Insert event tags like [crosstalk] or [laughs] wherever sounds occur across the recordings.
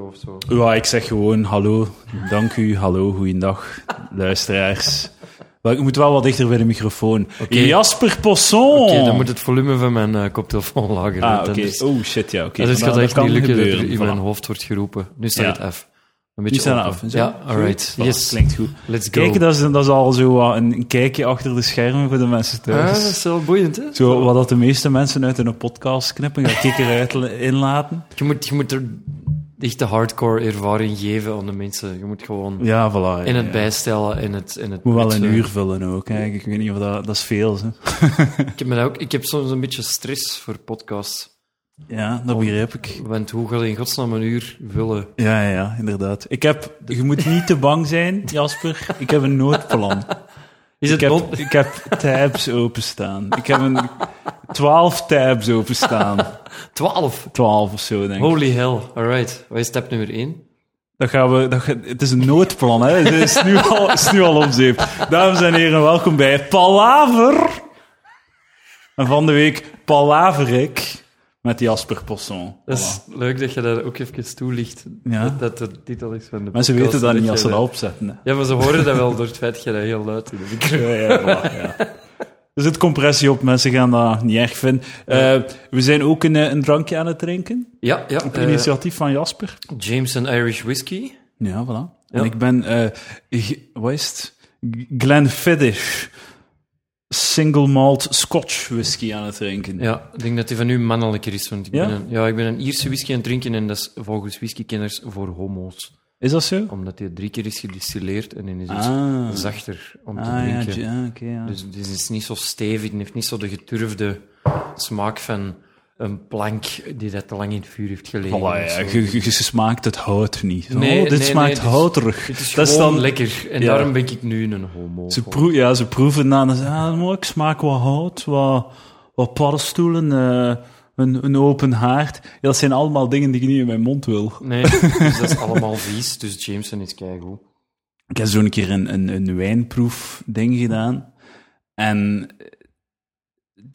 of zo. Ja, ik zeg gewoon hallo, dank u, hallo, goeiedag, luisteraars. Ik moet wel wat dichter bij de microfoon. Jasper Posson! Oké, dan moet het volume van mijn eh, koptelefoon lager. Ah, oké. Oh, shit, ja, oké. dat is, Maar gaat echt kan niet lukken dat er in voilà. mijn hoofd wordt geroepen. Nu staat Ja. het af. Een Nu beetje af. zo. Ja, alright. Voilà, Yes, Klinkt goed. let's go. Kijk, dat is, dat is al zo wat een, kijkje achter de schermen voor de mensen Ah, thuis. dat is wel boeiend, hè? Zo, wat dat de meeste mensen uit een podcast knippen, ga ik eruit [laughs] inlaten. Je moet, je moet er echt de hardcore ervaring geven aan de mensen. Je moet gewoon Ja, voilà. in het ja. bijstellen, in het... In het Moet wel een eh, uur vullen ook. Hè. Ik weet niet of dat... Dat is veel, hè. [laughs] Ik heb, me ook, ik heb soms een beetje stress voor podcasts. Ja, dat begrijp ik. Want hoe ga je in godsnaam een uur vullen? Ja, ja, ja, inderdaad. Ik heb... Je moet niet te bang zijn, Jasper. Ik heb een noodplan. Is Ik het heb, ik heb tabs openstaan. Ik heb een... Twaalf tabs openstaan. 12? Twaalf of zo, denk ik. Holy hell. Alright. Wat is stap nummer 1? Dat gaan we, dat, het is een noodplan, hè. Het is nu al, is nu al om zeep. Dames en heren, welkom bij Palaver. En van de week Palaverik met Jasper Posson. Dat is leuk dat je dat ook even toelicht. Ja. Dat dat de titel is van de Mensen podcast, weten dat niet als ze dat- opzetten. Hè. Ja, maar ze horen dat wel door het feit dat je dat heel luid in de micro... Ja, ja, voilà, ja. Er zit compressie op, mensen gaan dat niet erg vinden. Eh, we zijn ook een, eh, een drankje aan het drinken. Ja, ja. Op eh, initiatief van Jasper. Jameson Irish Whiskey. Ja, voilà. Ja. En ik ben, eh, g- wat is het? G- Glenfiddich single malt Scotch whisky aan het drinken. Ja, ik denk dat die van u mannelijker is. Want ik, Ja? ben, een, ja, ik ben een Ierse whisky aan het drinken en dat is volgens whiskykenners voor homo's. Is dat zo? Omdat die drie keer is gedistilleerd en dan is het Ah. zachter om te Ah, ja, drinken. ja, oké, ja. Dus het is niet zo stevig, het heeft niet zo de geturfde smaak van een plank die dat te lang in het vuur heeft gelegen. Voilà, ja. Je, je, je smaakt het hout niet. Zo, Nee, oh, dit nee, smaakt nee, is- houterig. Het is dat is gewoon dan, lekker en Ja. daarom ben ik nu een homo. Ze, proe, ja, ze proeven dan en zeggen, ah, ik smaak wat hout, wat, wat paddenstoelen, eh, een, een open haard. Ja, dat zijn allemaal dingen die ik niet in mijn mond wil. Nee, [laughs] dus dat is allemaal vies, dus Jameson is keigoed. Ik heb zo'n keer een, een, een wijnproef-ding gedaan. En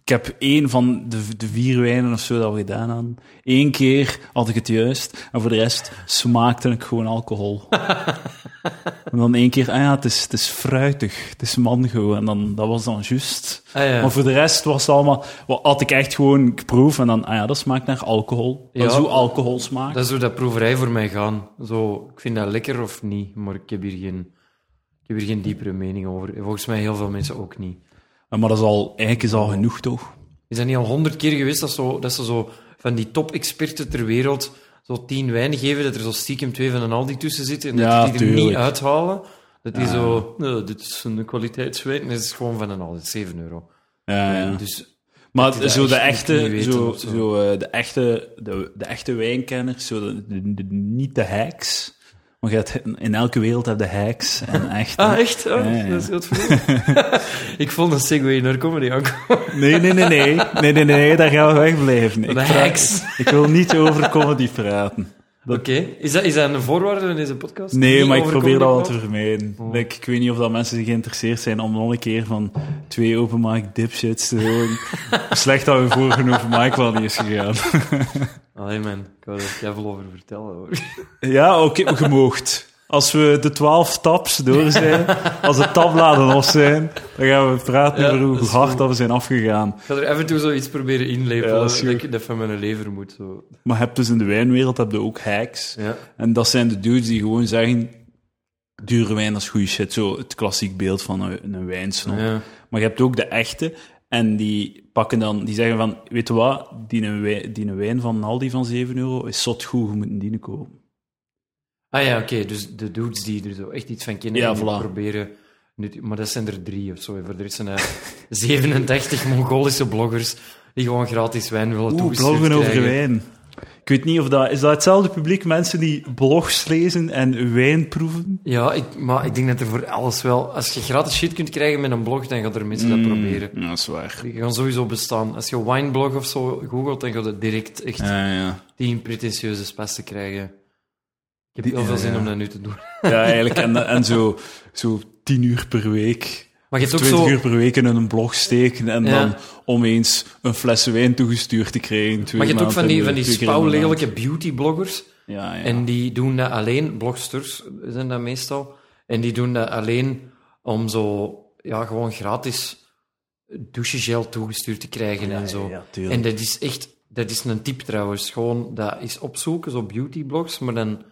ik heb één van de, de vier wijnen of zo dat we gedaan hadden. Eén keer had ik het juist. En voor de rest smaakte ik gewoon alcohol. [laughs] en dan één keer, ah ja, het is, het is fruitig. Het is mango. En dan, dat was dan juist. Ah ja. Maar voor de rest was het allemaal... wat Had ik echt gewoon geproefd. En dan, ah ja, dat smaakt naar alcohol. Dat is hoe alcohol smaakt. Dat is hoe dat proeverij voor mij gaan. Zo, ik vind dat lekker of niet, maar ik heb hier geen, ik heb hier geen diepere mening over. Volgens mij heel veel mensen ook niet. Maar dat is al, eigenlijk is al genoeg, toch? Is dat niet al honderd keer geweest dat, zo, dat ze zo van die top-experten ter wereld zo tien wijnen geven, dat er zo stiekem twee van een Aldi tussen zitten en Ja, dat die er niet uithalen? Dat die zo, "Nou, dit is een kwaliteitswijn, dat is gewoon van een Aldi, 7 euro. Ja, ja. Dus Maar zo de echt echte, weten zo, zo. zo, eh, de echte, de, de echte wijnkenners, zo de, de- de- niet de hacks. Maar je hebt, in elke wereld heb je hacks en [laughs] echt. Ah, echt? Oh, Ja, ja. Dat is heel [laughs] Ik vond een segue naar comedy aankomen. [laughs] Nee, nee, nee, nee, nee, nee, nee, daar gaan we wegblijven. Ik, praat- hacks. ik wil niet over comedy praten. Oké, is, dat, is dat een voorwaarde in deze podcast? Nee, Niet maar ik probeer dat wel te vermijden. Like, ik weet niet of dat mensen geïnteresseerd zijn om nog een keer van twee open mic dipshits te horen. [laughs] Slecht dat we vorige open mic wel niet is gegaan. Allee man, ik wou er veel over vertellen hoor. Ja, oké, gemoogt. Als we de twaalf taps door zijn, [laughs] als de tabbladen af zijn, dan gaan we praten Ja, over hoe hard dat we zijn afgegaan. Ik ga er even toe zoiets proberen Ja, inlepelen, dat ik dat van mijn lever moet. Zo. Maar je hebt dus in de wijnwereld heb je ook hacks. Ja. En dat zijn de dudes die gewoon zeggen, dure wijn is goede shit. Zo het klassiek beeld van een, een wijnsnop. Ja. Maar je hebt ook de echte. En die pakken dan, die zeggen van, weet je wat, die een, wijn, die een wijn van Aldi van 7 euro is zot goed, je moet een die kopen. Ah ja, oké, dus de dudes die er zo echt iets van kennen Ja, en die voilà. proberen... Maar dat zijn er drie of zo. Voor de rest zijn [laughs] er 87 Mongolische bloggers die gewoon gratis wijn willen Oeh, bloggen over krijgen. wijn. Ik weet niet of dat... Is dat hetzelfde publiek, mensen die blogs lezen en wijn proeven? Ja, ik, maar ik denk dat er voor alles wel... Als je gratis shit kunt krijgen met een blog, dan gaan er mensen dat proberen. Ja, dat is waar. Die gaan sowieso bestaan. Als je wineblog of zo googelt, dan gaat het direct echt Ja, ja. tien pretentieuze spesten krijgen. Ik heb Die- heel veel zin om dat nu te doen. Ja, eigenlijk. En, en zo, zo tien uur per week. Maar je hebt ook 20 zo... uur per week in een blog steken en Ja. dan om eens een fles wijn toegestuurd te krijgen. Maar je hebt ook van die, van die spouwlelijke beautybloggers. Ja, ja. En die doen dat alleen, blogsters zijn dat meestal, en die doen dat alleen om zo, ja, gewoon gratis douchegel toegestuurd te krijgen en zo. en dat is echt, dat is een tip trouwens, gewoon dat is opzoeken, zo beautyblogs, maar dan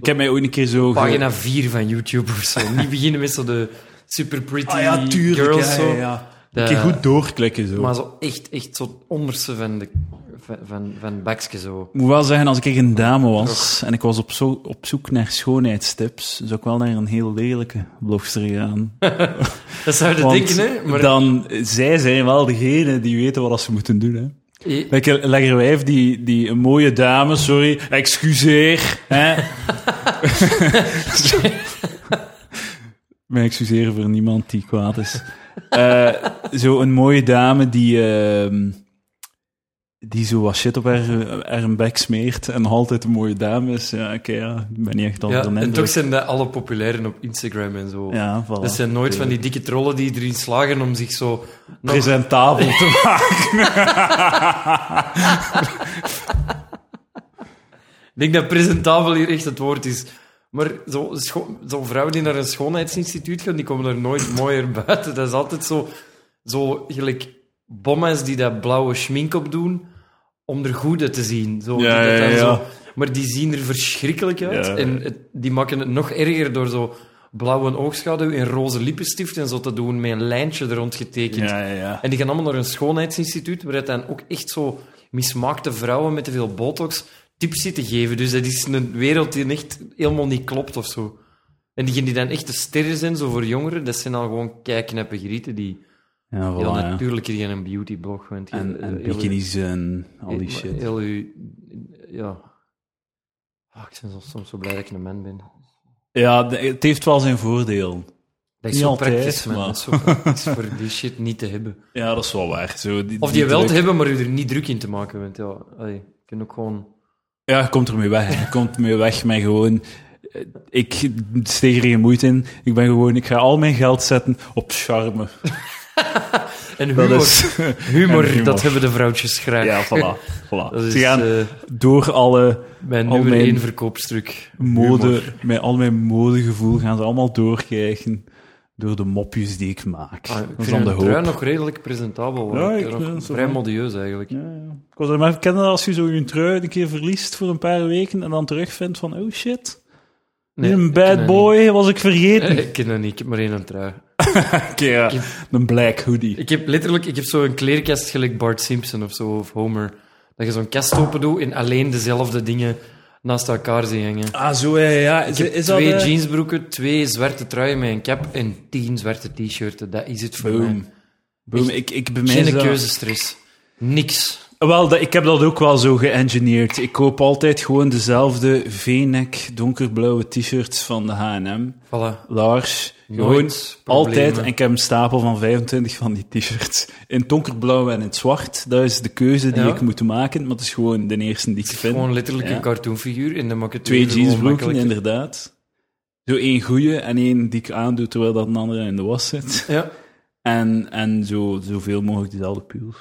Ik heb mij ooit een keer zo... pagina 4 van YouTube of zo. Niet beginnen met zo de super pretty Ah ja, tuurlijk. girls ja, zo. ja. Een keer goed doorklikken zo. Maar zo echt, echt zo het onderste van de van, van, bakje zo. Ik moet wel zeggen, als ik een dame was en ik was op, zo, op zoek naar schoonheidstips, zou ik wel naar een heel lelijke blogster gaan. [laughs] Dat zou je [laughs] denken, hè? Maar dan, zij zijn wel degene die weten wat ze moeten doen. Hè. Lekker, lekker wijf die, die een mooie dame, sorry, excuseer. Hè? [laughs] Mij excuseren voor niemand die kwaad is. Eh, zo een mooie dame die, ehm, die zo wat shit op haar, haar bek smeert en nog altijd een mooie dame is. Ja, oké, ja, ik ben niet echt ja, onder de en indruk. toch zijn dat alle populairen op Instagram en zo. Ja, voilà. Dat zijn nooit van die dikke trollen die erin slagen om zich zo... nog- presentabel te [laughs] maken. [laughs] Ik denk dat presentabel hier echt het woord is. Maar zo'n zo zo'n vrouwen die naar een schoonheidsinstituut gaan, die komen er nooit [laughs] mooier buiten. Dat is altijd zo, zo gelijk bomma's die dat blauwe schmink op doen, om er goed uit te zien. Zo, Ja, die dat ja, dan ja. Zo, maar die zien er verschrikkelijk uit. En het- die maken het nog erger door zo blauwe oogschaduw en roze lippenstift en zo te doen, met een lijntje er rond getekend. En die gaan allemaal naar een schoonheidsinstituut, waar het dan ook echt zo mismaakte vrouwen met te veel botox tips zitten geven. Dus dat is een wereld die echt helemaal niet klopt of zo. En diegenen die dan echt de sterren zijn, zo voor jongeren, dat zijn al gewoon kijknappe grieten die Ja, voilà, heel ja. natuurlijk hier een beautyblog. Want En, heel- bikinis en al die heel- shit. Heel uw, ja. Ah, ik ben soms zo blij dat ik een man ben. Ja, het heeft wel zijn voordeel. Dat is Niet zo altijd, praktisch, man. maar- Dat is zo praktisch voor die shit niet te hebben. [laughs] Ja, dat is wel waar. Zo, die, Of die wel te hebben, maar je er niet druk in te maken. Want ja, je kunt ook gewoon... Ja, je komt ermee weg. Je komt ermee weg met gewoon... eh, Ik steeg er geen moeite in. Ik ben gewoon... Ik ga al mijn geld zetten op charme. En Dat humor, is... [laughs] humor, en humor. dat hebben de vrouwtjes graag. Ja, voilà. voilà. [laughs] Dat is Ze gaan eh, door alle mijn al nummer mijn één verkoopstuk. mode... Humor. Met al mijn modegevoel gaan ze allemaal doorkijken. Door de mopjes die ik maak. Ah, ik dat vind de trui nog redelijk presentabel. Ja, ik nog vrij modieus eigenlijk. Ja, ja. Ik was er maar kennen als je zo je trui een keer verliest voor een paar weken en dan terugvindt van, oh shit, Nee, een bad boy was ik vergeten. niet. Ik ken dat niet, ik heb maar één trui. [laughs] Oké, ja. Een black hoodie. Ik heb letterlijk ik heb zo'n kleerkast gelijk Bart Simpson of zo, of Homer. Dat je zo'n kast open doet en alleen dezelfde dingen naast elkaar zie hangen. Ah, zo ja, ja. Ik Is, heb is dat twee eh, jeansbroeken, twee zwarte truien met een cap en tien zwarte t-shirten. Dat is het voor mij. Boom. Ik, ik mij Geen keuzestress. Niks. Wel, ik heb dat ook wel zo geëngineerd. Ik koop altijd gewoon dezelfde V-neck donkerblauwe t-shirts van de H&M. Voilà. Lars. Gewoon altijd. En ik heb een stapel van 25 van die t-shirts. In het donkerblauw en in het zwart. Dat is de keuze die Ja. ik moet maken. Maar het is gewoon de eerste die ik vind. Gewoon letterlijk Ja. een cartoonfiguur dan maak het Twee jeansbroeken, inderdaad. Zo één goeie en één die ik aandoe terwijl dat een andere in de was zit. Ja. En, en zo, zoveel mogelijk dezelfde puls.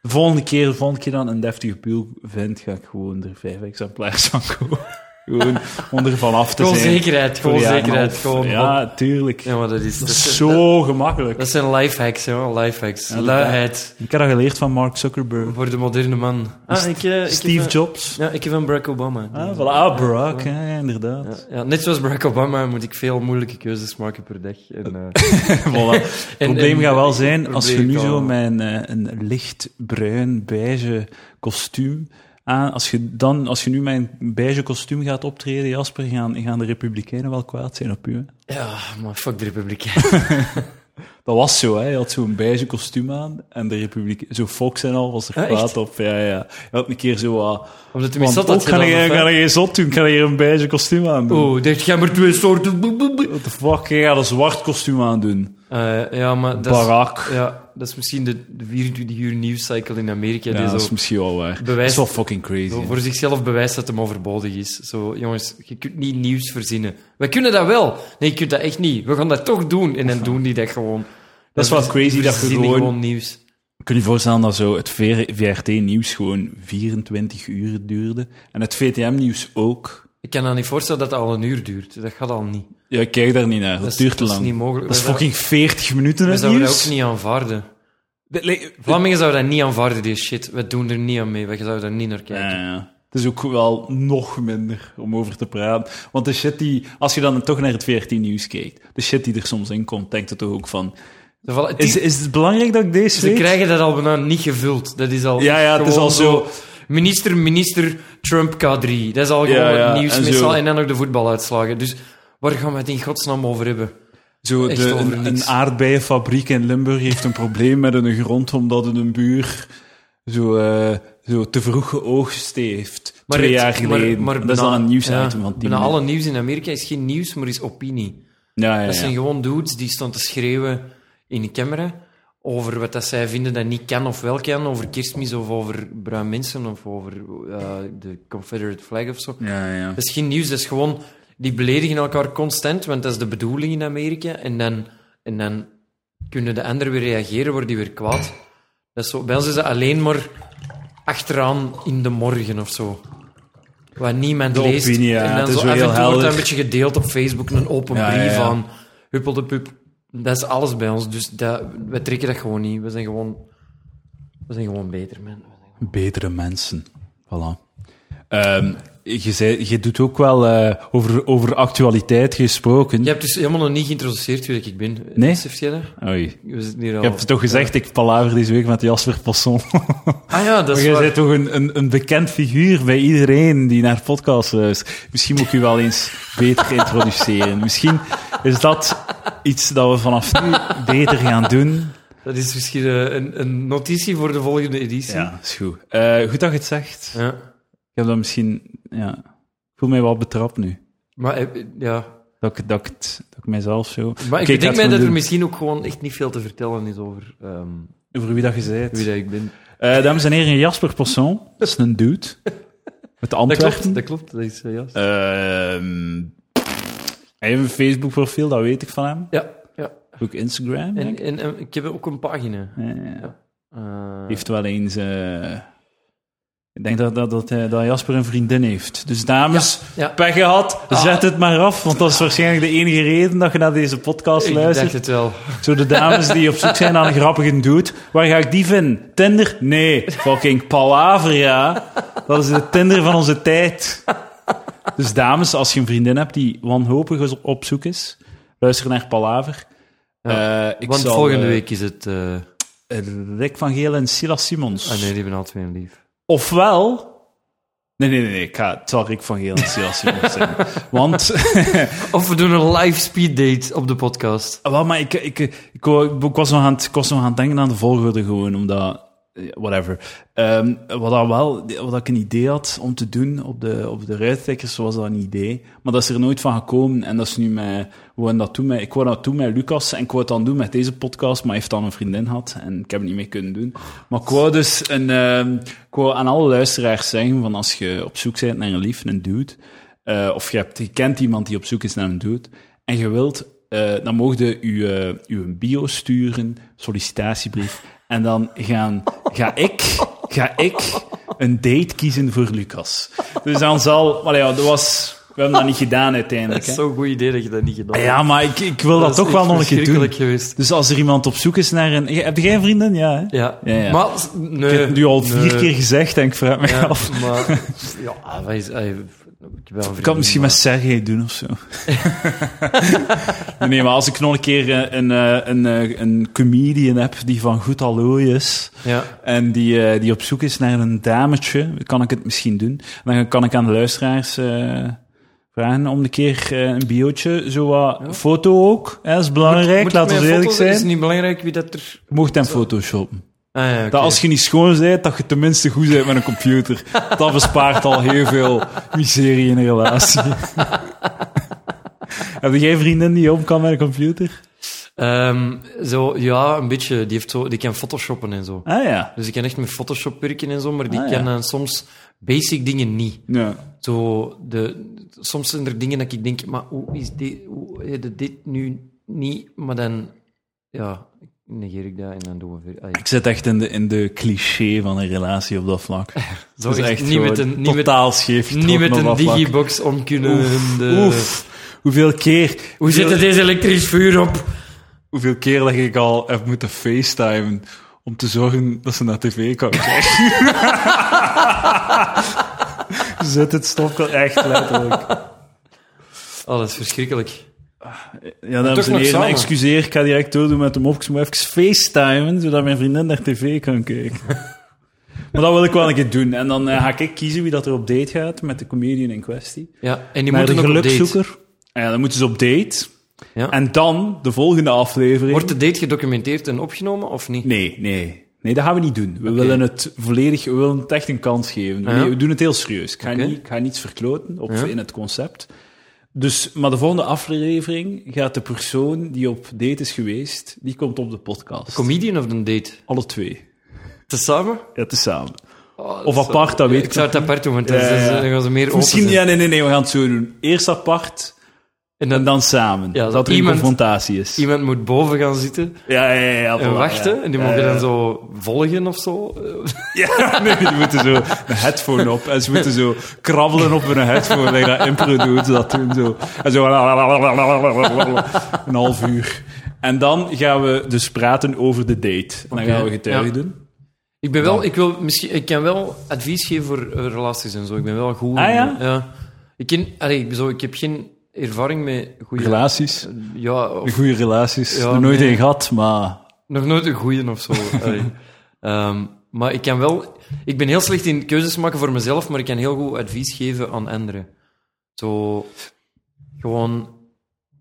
De volgende keer, de volgende keer dan een deftige pul vind, ga ik gewoon er vijf exemplaars van kopen. Gewoon om er vanaf te Gewoon zijn. zekerheid, gewoon zekerheid. Gewoon Ja, tuurlijk. Ja, maar dat is... dat is zo gemakkelijk. Dat zijn lifehacks, hè. Lifehacks. Ja, Luiheid Ik heb dat geleerd van Mark Zuckerberg. voor de moderne man. Ah, ik, eh, ik Steve heb, een- Jobs. Ja, ik heb een Barack Obama. Ah, voilà. ah, Barack, ja, ja, inderdaad. Ja, net zoals Barack Obama moet ik veel moeilijke keuzes maken per dag. En, eh, [laughs] Voilà. [laughs] Het probleem en- gaat wel zijn, als je nu zo met een, eh, een lichtbruin, beige kostuum aan... Als je, dan, als je nu met een beige kostuum gaat optreden, Jasper, gaan, gaan de Republikeinen wel kwaad zijn op u. hè? Ja, maar fuck de Republiek. [laughs] Dat was zo, hè. Je had zo'n beige kostuum aan en de Republiek... Zo Fox en al was er kwaad op. Ja, ja. Je had een keer zo... wat hij zat ook had kan gedaan, ik, zot doen, kan ik hier een beige kostuum aan doen. Oh, dit gaan maar twee soorten... What the fuck, je gaat een zwart kostuum aandoen. Eh, ja, maar dat is, Barack. ja, dat is misschien de, de 24 uur nieuwscycle in Amerika. Ja, die dat is misschien wel waar. Dat bewijst- is wel fucking crazy. Zo voor zichzelf bewijst dat hem overbodig is. Zo, jongens, je kunt niet nieuws verzinnen. Wij kunnen dat wel. Nee, je kunt dat echt niet. We gaan dat toch doen. En dan [laughs] doen die dat gewoon. Dat is wel crazy dat je gewoon- gewoon nieuws. Kun je je voorstellen dat zo het VRT-nieuws gewoon 24 uur duurde? En het VTM-nieuws ook? Ik kan me niet voorstellen dat het al een uur duurt. Dat gaat al niet. Ja, ik kijk daar niet naar. Dat, Dat duurt te dat is lang. niet mogelijk. Dat is We fucking 40 minuten We het zouden dat nieuws. ook niet aanvaarden. Dat Vlamingen zouden dat niet aanvaarden, die shit. We doen er niet aan mee. We zouden er niet naar kijken. Ja, ja. Het is ook wel nog minder om over te praten. Want de shit die, als je dan toch naar het VRT-nieuws kijkt, de shit die er soms in komt, denkt het toch ook van... Is, is het belangrijk dat ik deze ze weet? krijgen dat al bijna niet gevuld. Dat is al Ja, ja, het is al zo- Minister, minister, Trump K3. Dat is al gewoon Ja, ja, het nieuws. en. Meestal, en dan nog de voetbaluitslagen. Dus waar gaan we het in godsnaam over hebben? Zo, de, over een, een aardbeienfabriek in Limburg heeft een probleem met een grond omdat een buur zo, eh, zo te vroeg geoogst heeft. twee het- jaar geleden. maar dat is dan een nieuwsitem van 10 bijna minuten. alle nieuws in Amerika is geen nieuws, maar is opinie. Ja, ja, Dat zijn gewoon dudes die staan te schreeuwen in de camera over wat dat zij vinden dat niet kan of wel kan, over kerstmis of over bruin mensen of over eh, de Confederate flag of zo. ja, ja. Dat is geen nieuws, dat is gewoon... Die beledigen elkaar constant, want dat is de bedoeling in Amerika. En dan, en dan kunnen de anderen weer reageren, worden die weer kwaad. Dat is zo, bij ons is dat alleen maar achteraan in de morgen of zo. Wat niemand De leest. opinie, ja, en dan het is zo af en toe wordt dat een beetje gedeeld op Facebook, een open brief ja, ja. aan huppel de pup. Dat is alles bij ons, dus dat, we trekken dat gewoon niet. We zijn gewoon, we zijn gewoon beter, man. Betere mensen. Voilà. Ehm, je, zei, je doet ook wel eh, over, over actualiteit gesproken. Je hebt dus helemaal nog niet geïntroduceerd wie ik ben. Nee? Oei. We zitten hier al... Je hebt toch gezegd, ik palaver deze week met Jasper Posson. Ah ja, dat [laughs] Maar is jij waar. bent toch een, een, een bekend figuur bij iedereen die naar podcasts luistert. Misschien moet ik u wel eens beter introduceren. Misschien is dat iets dat we vanaf nu beter gaan doen. Dat is misschien eh, een, een notitie voor de volgende editie. Ja, is goed. Eh, goed dat je het zegt. Ja. Ik heb dat misschien... Ja, ik voel mij wel betrapt nu. Maar, eh, ja. Dat ik, dat ik, het, dat ik mijzelf zo... maar ik denk mij dat er misschien ook gewoon echt niet veel te vertellen is over ehm, Over wie dat je zei. wie dat ik ben. Eh, dames en heren, Jasper Posson. [laughs] Dat is een dude. Met Dat Antwerpen. klopt, dat klopt. Dat is, eh, juist. Ehm, hij heeft een Facebook-profiel, dat weet ik van hem. ja, ja. Ook Instagram. En, ik. en, en ik heb ook een pagina. Ja, ja. Heeft wel eens. Eh, ik denk dat, dat, dat, hij- dat Jasper een vriendin heeft. Dus dames, ja. pech gehad, zet het maar af. Want dat is waarschijnlijk de enige reden dat je naar deze podcast ik luistert. dacht het wel. Zo de dames die op zoek zijn naar een grappige dude. Waar ga ik die vinden? Tinder? Nee. Fucking Palaver, ja. Dat is de Tinder van onze tijd. Dus dames, als je een vriendin hebt die wanhopig op- zoek is, luister naar Palaver. Ja, Eh, ik Want zal, volgende eh, week is het... eh Rick van Geel en Silas Simons. ah nee, die hebben al twee lief. Ofwel... Nee, nee, nee, nee. Ik ga, het zal Rick van Geel en zijn. [laughs] Want... [laughs] Of we doen een live speed date op de podcast. Wel, maar ik, ik, ik, ik, ik was nog aan het, ik was nog aan het denken aan de volgorde gewoon, omdat... Whatever. Ehm, wat, dat wel, wat ik een idee had om te doen op de, op de ruittikkers, was dat een idee. Maar dat is er nooit van gekomen. En dat is nu met... Wouden dat doen met, ik wou dat doen met Lucas en ik wou het dan doen met deze podcast, maar hij heeft dan een vriendin gehad en ik heb het niet meer kunnen doen. Maar ik wou dus een, ehm, ik wou aan alle luisteraars zeggen van als je op zoek bent naar een lief, een dude, eh, of je, hebt, je kent iemand die op zoek is naar een dude, en je wilt, eh, dan mocht je je, je bio sturen, sollicitatiebrief, en dan gaan, ga ik, ga ik een date kiezen voor Lucas. Dus dan zal, maar ja, dat was, we hebben dat niet gedaan Dat uiteindelijk. is Hè. zo'n goed idee dat je dat niet gedaan hebt. Ja, maar ik, ik wil dat, is toch wel nog een keer doen. geweest. Dus als er iemand op zoek is naar een... Heb jij een vriendin? Ja, hè? Ja. Ja, ja. Maar, nee, Ik heb het nu al vier nee. keer gezegd en ik vraag me Ja, af. maar... Ja, wij, wel Ik kan het misschien met Sergej doen of zo. [laughs] nee, maar als ik nog een keer eh, een, eh, een, eh, een comedian heb die van goed allooi is Ja. en die, eh, die op zoek is naar een dametje, kan ik het misschien doen. Dan kan ik aan de luisteraars eh, vragen om een keer een biootje, zo wat foto ook. Dat is belangrijk, laten we eerlijk zijn. Is het niet belangrijk wie dat er... Je mocht hem photoshoppen. Ah, ja. Dat als je niet schoon bent, dat je tenminste goed bent met een computer. [laughs] Dat bespaart al heel veel miserie in een relatie. [laughs] Heb jij vriendin die om kan met een computer? Ehm, zo, ja, een beetje. Die, heeft zo, die kan photoshoppen en zo. Ah ja. Dus ik kan echt met Photoshop werken en zo, maar die Ah, kan soms basic dingen niet. ja. Zo, de, soms zijn er dingen dat ik denk, maar hoe is dit, hoe je dit nu niet? Maar dan, ja, negeer ik dat en dan doen we weer... Allee, Ik zit echt in de, in de cliché van een relatie op dat vlak. [laughs] zo is echt niet met een, niet totaal scheef niet met een digibox om kunnen... de- Oef. Hoeveel keer... Hoe zit het deze elektrisch vuur op? Hoeveel keer dat ik al heb moeten facetimen om te zorgen dat ze naar tv kan kijken. Zet het stopkal echt letterlijk. Oh, dat is verschrikkelijk. Ja, dames en heren, excuseer, ik ga direct doordoen met de mop. Ik moet even facetimen, zodat mijn vriendin naar tv kan kijken. [laughs] maar dat wil ik wel een keer doen. En dan eh, ga ik kiezen wie dat er op date gaat met de comedian in kwestie. Ja, en die Naar moeten de op gelukzoeker. Ja, dan moeten ze op date. Ja. En dan, de volgende aflevering... Wordt de date gedocumenteerd en opgenomen, of niet? Nee, nee. Nee, dat gaan we niet doen. We willen het volledig, we willen het echt een kans geven. Ja. We doen het heel serieus. Ik ga, niet, ik ga niets verkloten op, Ja. in het concept. Dus, maar de volgende aflevering gaat de persoon die op date is geweest, die komt op de podcast. Comedian of een date? Alle twee. Tezamen? Ja, tezamen. Oh, Of apart, dat weet ik ik zou het apart doen, want dan- gaan ze meer open Misschien, zijn. ja, nee, nee, nee, we gaan het zo doen. Eerst apart En en dan dan samen. Ja, dat er iemand- een confrontatie is. iemand moet boven gaan zitten Ja, ja, ja. en wachten. ja. En die mogen ja. dan zo volgen of zo. Ja, [laughs] nee, die moeten zo een headphone op. En ze moeten zo krabbelen op hun headphone. En dat impro doet ze dat doen zo. En zo een half uur. En dan gaan we dus praten over de date. En dan gaan we getuigen doen. Ik ben wel, ik wil misschien, ik kan wel advies geven voor eh, relaties en zo. Ik ben wel goed. Ah, ja? ja. Ik ken, allee, zo, ik heb geen ervaring met goede Relaties. Ja, of Goede relaties. Ja, er nooit een gehad, maar... nog nooit een goeie of zo. [laughs] Ehm, maar ik kan wel, ik ben heel slecht in keuzes maken voor mezelf, maar ik kan heel goed advies geven aan anderen. Zo, gewoon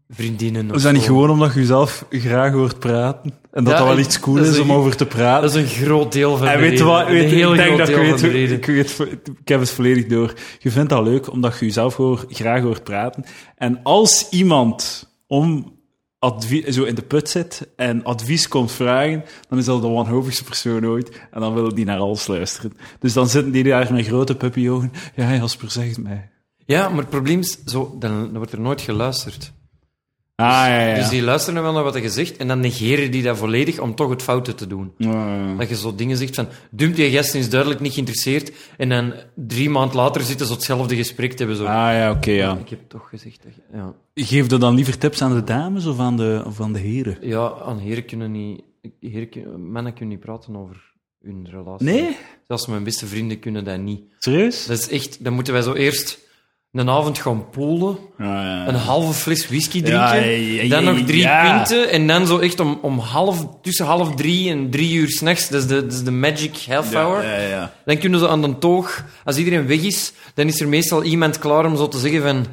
vriendinnen. Of Is dat niet gewoon omdat je zelf graag hoort praten? En dat Ja, dat wel iets cool is is om een- over te praten? Dat is een groot deel van En de weet reden. wat? Weet, een je, heel ik denk groot dat ik weet, van de reden. ik, weet, ik heb het volledig door. Je vindt dat leuk omdat je jezelf hoor, graag hoort praten. En als iemand om advie- zo in de put zit en advies komt vragen, dan is dat de wanhopigste persoon ooit. En dan wil die naar alles luisteren. Dus dan zitten die daar met grote puppyogen. Ja, Jasper, zeg het mij. Ja, maar het probleem is, zo, dan, dan wordt er nooit geluisterd. Ah, ja, ja. Dus die luisteren wel naar wat je zegt en dan negeren die dat volledig om toch het foute te doen. Ja, ja. Dat je zo dingen zegt van, dump die gast is duidelijk niet geïnteresseerd en dan drie maanden later zitten ze hetzelfde gesprek te hebben. Zo. Ah ja, oké, ja. Ik heb toch gezegd dat je- ja. Geef er dan liever tips aan de dames of aan de, of aan de heren? ja, aan heren kunnen niet, heren kunnen, mannen kunnen niet praten over hun relatie. Nee? Zelfs mijn beste vrienden kunnen dat niet. Serieus? Dat is echt, dan moeten wij zo eerst een avond gaan poelen, Ja, ja. een halve fles whisky drinken, dan nog drie pinten en dan zo echt om, om half, tussen half drie en drie uur s'nachts, dat, is de- dat is de magic half hour. Ja, ja, ja. Dan kunnen ze aan de toog, als iedereen weg is, dan is er meestal iemand klaar om zo te zeggen van...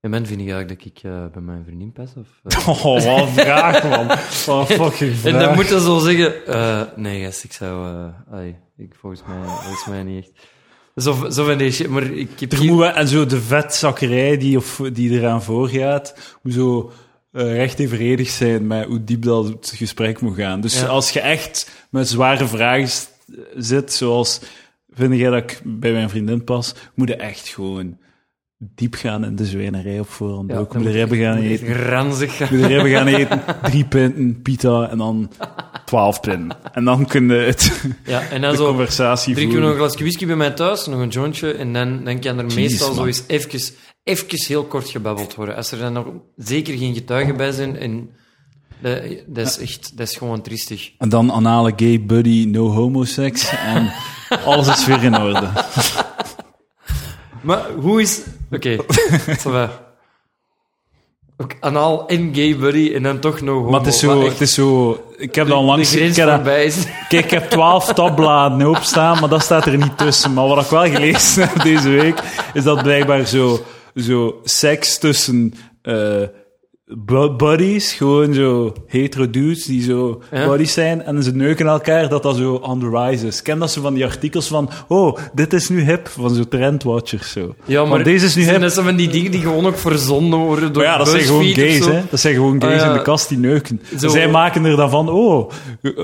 Ja, man, vind je eigenlijk dat ik eh, bij mijn vriendin pas? Of, eh? [laughs] Oh, wat een vraag, man. Wat een fucking vraag. [laughs] En dan moet je zo zeggen... eh, nee, gast, ik zou... ai, ik, volgens, mij, volgens mij niet echt. Zo, zo van deze shit, maar ik heb Er moet en zo de vetzakkerij die, of, die eraan voorgaat, moet zo eh, recht evenredig zijn met hoe diep dat het gesprek moet gaan. Dus Ja. als je echt met zware vragen zit, zoals vind jij dat ik bij mijn vriendin pas, moet je echt gewoon diep gaan in de zwijnerij op voorhand. Ja, ook moet je ribben gaan eten. ranzig gaan. Moet je ribben gaan eten, drie [laughs] pinten, pita en dan twaalf pinten. En dan kun je het, Ja, en dan de zo... conversatie Drinken we nog voeren. een glasje whisky bij mij thuis, nog een jointje, en dan, dan kan er meestal man. zo eens even, even heel kort gebabbeld worden. Als er dan nog zeker geen getuigen bij zijn, en dat, dat is echt, dat is gewoon triestig. En dan anale gay buddy, no homoseks. En alles is weer in orde. [laughs] Maar hoe is... Oké, [laughs] va. Ook anaal en gay buddy, en dan toch nog homo. Maar het is zo, het is zo ik heb dan langs... Ik heb, [laughs] kijk, ik heb twaalf tabbladen opstaan, maar dat staat er niet tussen. Maar wat ik wel gelezen heb deze week, is dat blijkbaar zo, zo seks tussen bu- buddies, gewoon zo hetero dudes die zo Ja. buddies zijn, en ze neuken elkaar, dat dat zo on the rise is. Ken dat ze van die artikels van, oh, dit is nu hip, van zo trendwatchers zo. Ja, maar deze is nu zijn hip. dat zo van die dingen die gewoon ook verzonnen worden door Maar ja, dat zijn gewoon gays, hè. Dat zijn gewoon gays Ah, ja. in de kast die neuken. Zo- Zij maken er dan van, oh,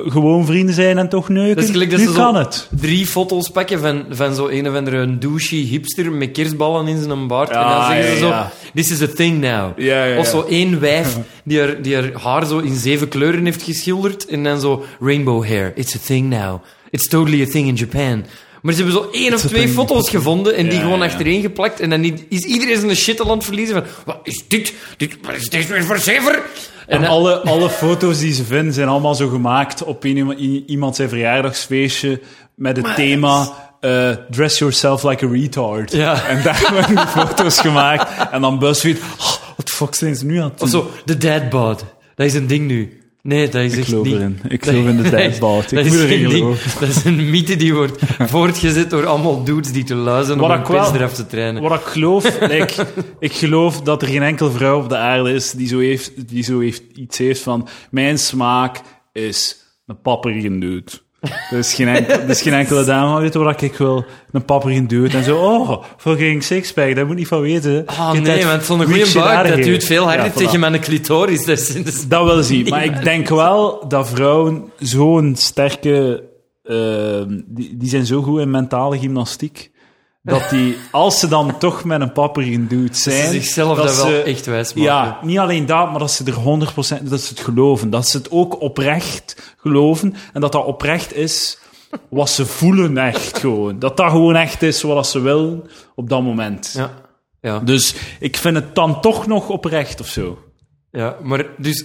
gewoon vrienden zijn en toch neuken. Nu ze kan het. drie foto's pakken van, van zo een of andere douchey hipster met kerstballen in zijn baard. en dan zeggen ze zo, this is a thing now. Ja, ja, Of zo één één wijf die haar, die haar haar zo in zeven kleuren heeft geschilderd. En dan zo rainbow hair. It's a thing now. It's totally a thing in Japan. Maar ze hebben zo één of twee thing. foto's gevonden en die Ja, gewoon ja. achtereen geplakt. En dan is iedereen zijn shit aan het verliezen van... Wat is dit? dit wat is dit weer voor zever? En alle, alle foto's die ze vinden zijn allemaal zo gemaakt op een, iemand zijn verjaardagsfeestje met het thema eh, Dress yourself like a retard. Ja. En daar [laughs] worden die foto's gemaakt. En dan BuzzFeed, oh, wat fuck zijn ze nu aan het Of doen? zo, de dadbod. Dat is een ding nu. Nee, dat is Ik echt geloof niet. erin. Ik geloof in de [laughs] Nee, dadbod. Ik dat moet is erin geloven. Dat is een mythe die wordt voortgezet door allemaal dudes die te om Wat ik wel- pis eraf te trainen. Wat ik geloof, like, ik geloof dat er geen enkel vrouw op de aarde is die zo, heeft, die zo heeft, iets heeft van mijn smaak is een papperige dude. Er is geen, enkel, er is geen enkele [laughs] dame, weet je wat ik wil? Een papperige dude. En zo, oh, fucking sixpack, daar moet je niet van weten. Ah nee, want zo'n goede buik, dat duwt veel harder Ja, tegen mijn clitoris. Dat is, dat wil zien. Maar ik denk wel dat vrouwen zo'n sterke... ehm, die, die zijn zo goed in mentale gymnastiek. Dat die, als ze dan toch met een papperige dude zijn... ze zichzelf dat wel ze- echt wijs maken. Ja, niet alleen dat, maar dat ze er 100% dat ze het geloven. Dat ze het ook oprecht geloven. En dat dat oprecht is wat ze voelen echt gewoon. Dat dat gewoon echt is wat ze willen op dat moment. Ja. Ja. Dus ik vind het dan toch nog oprecht of zo. ja, maar dus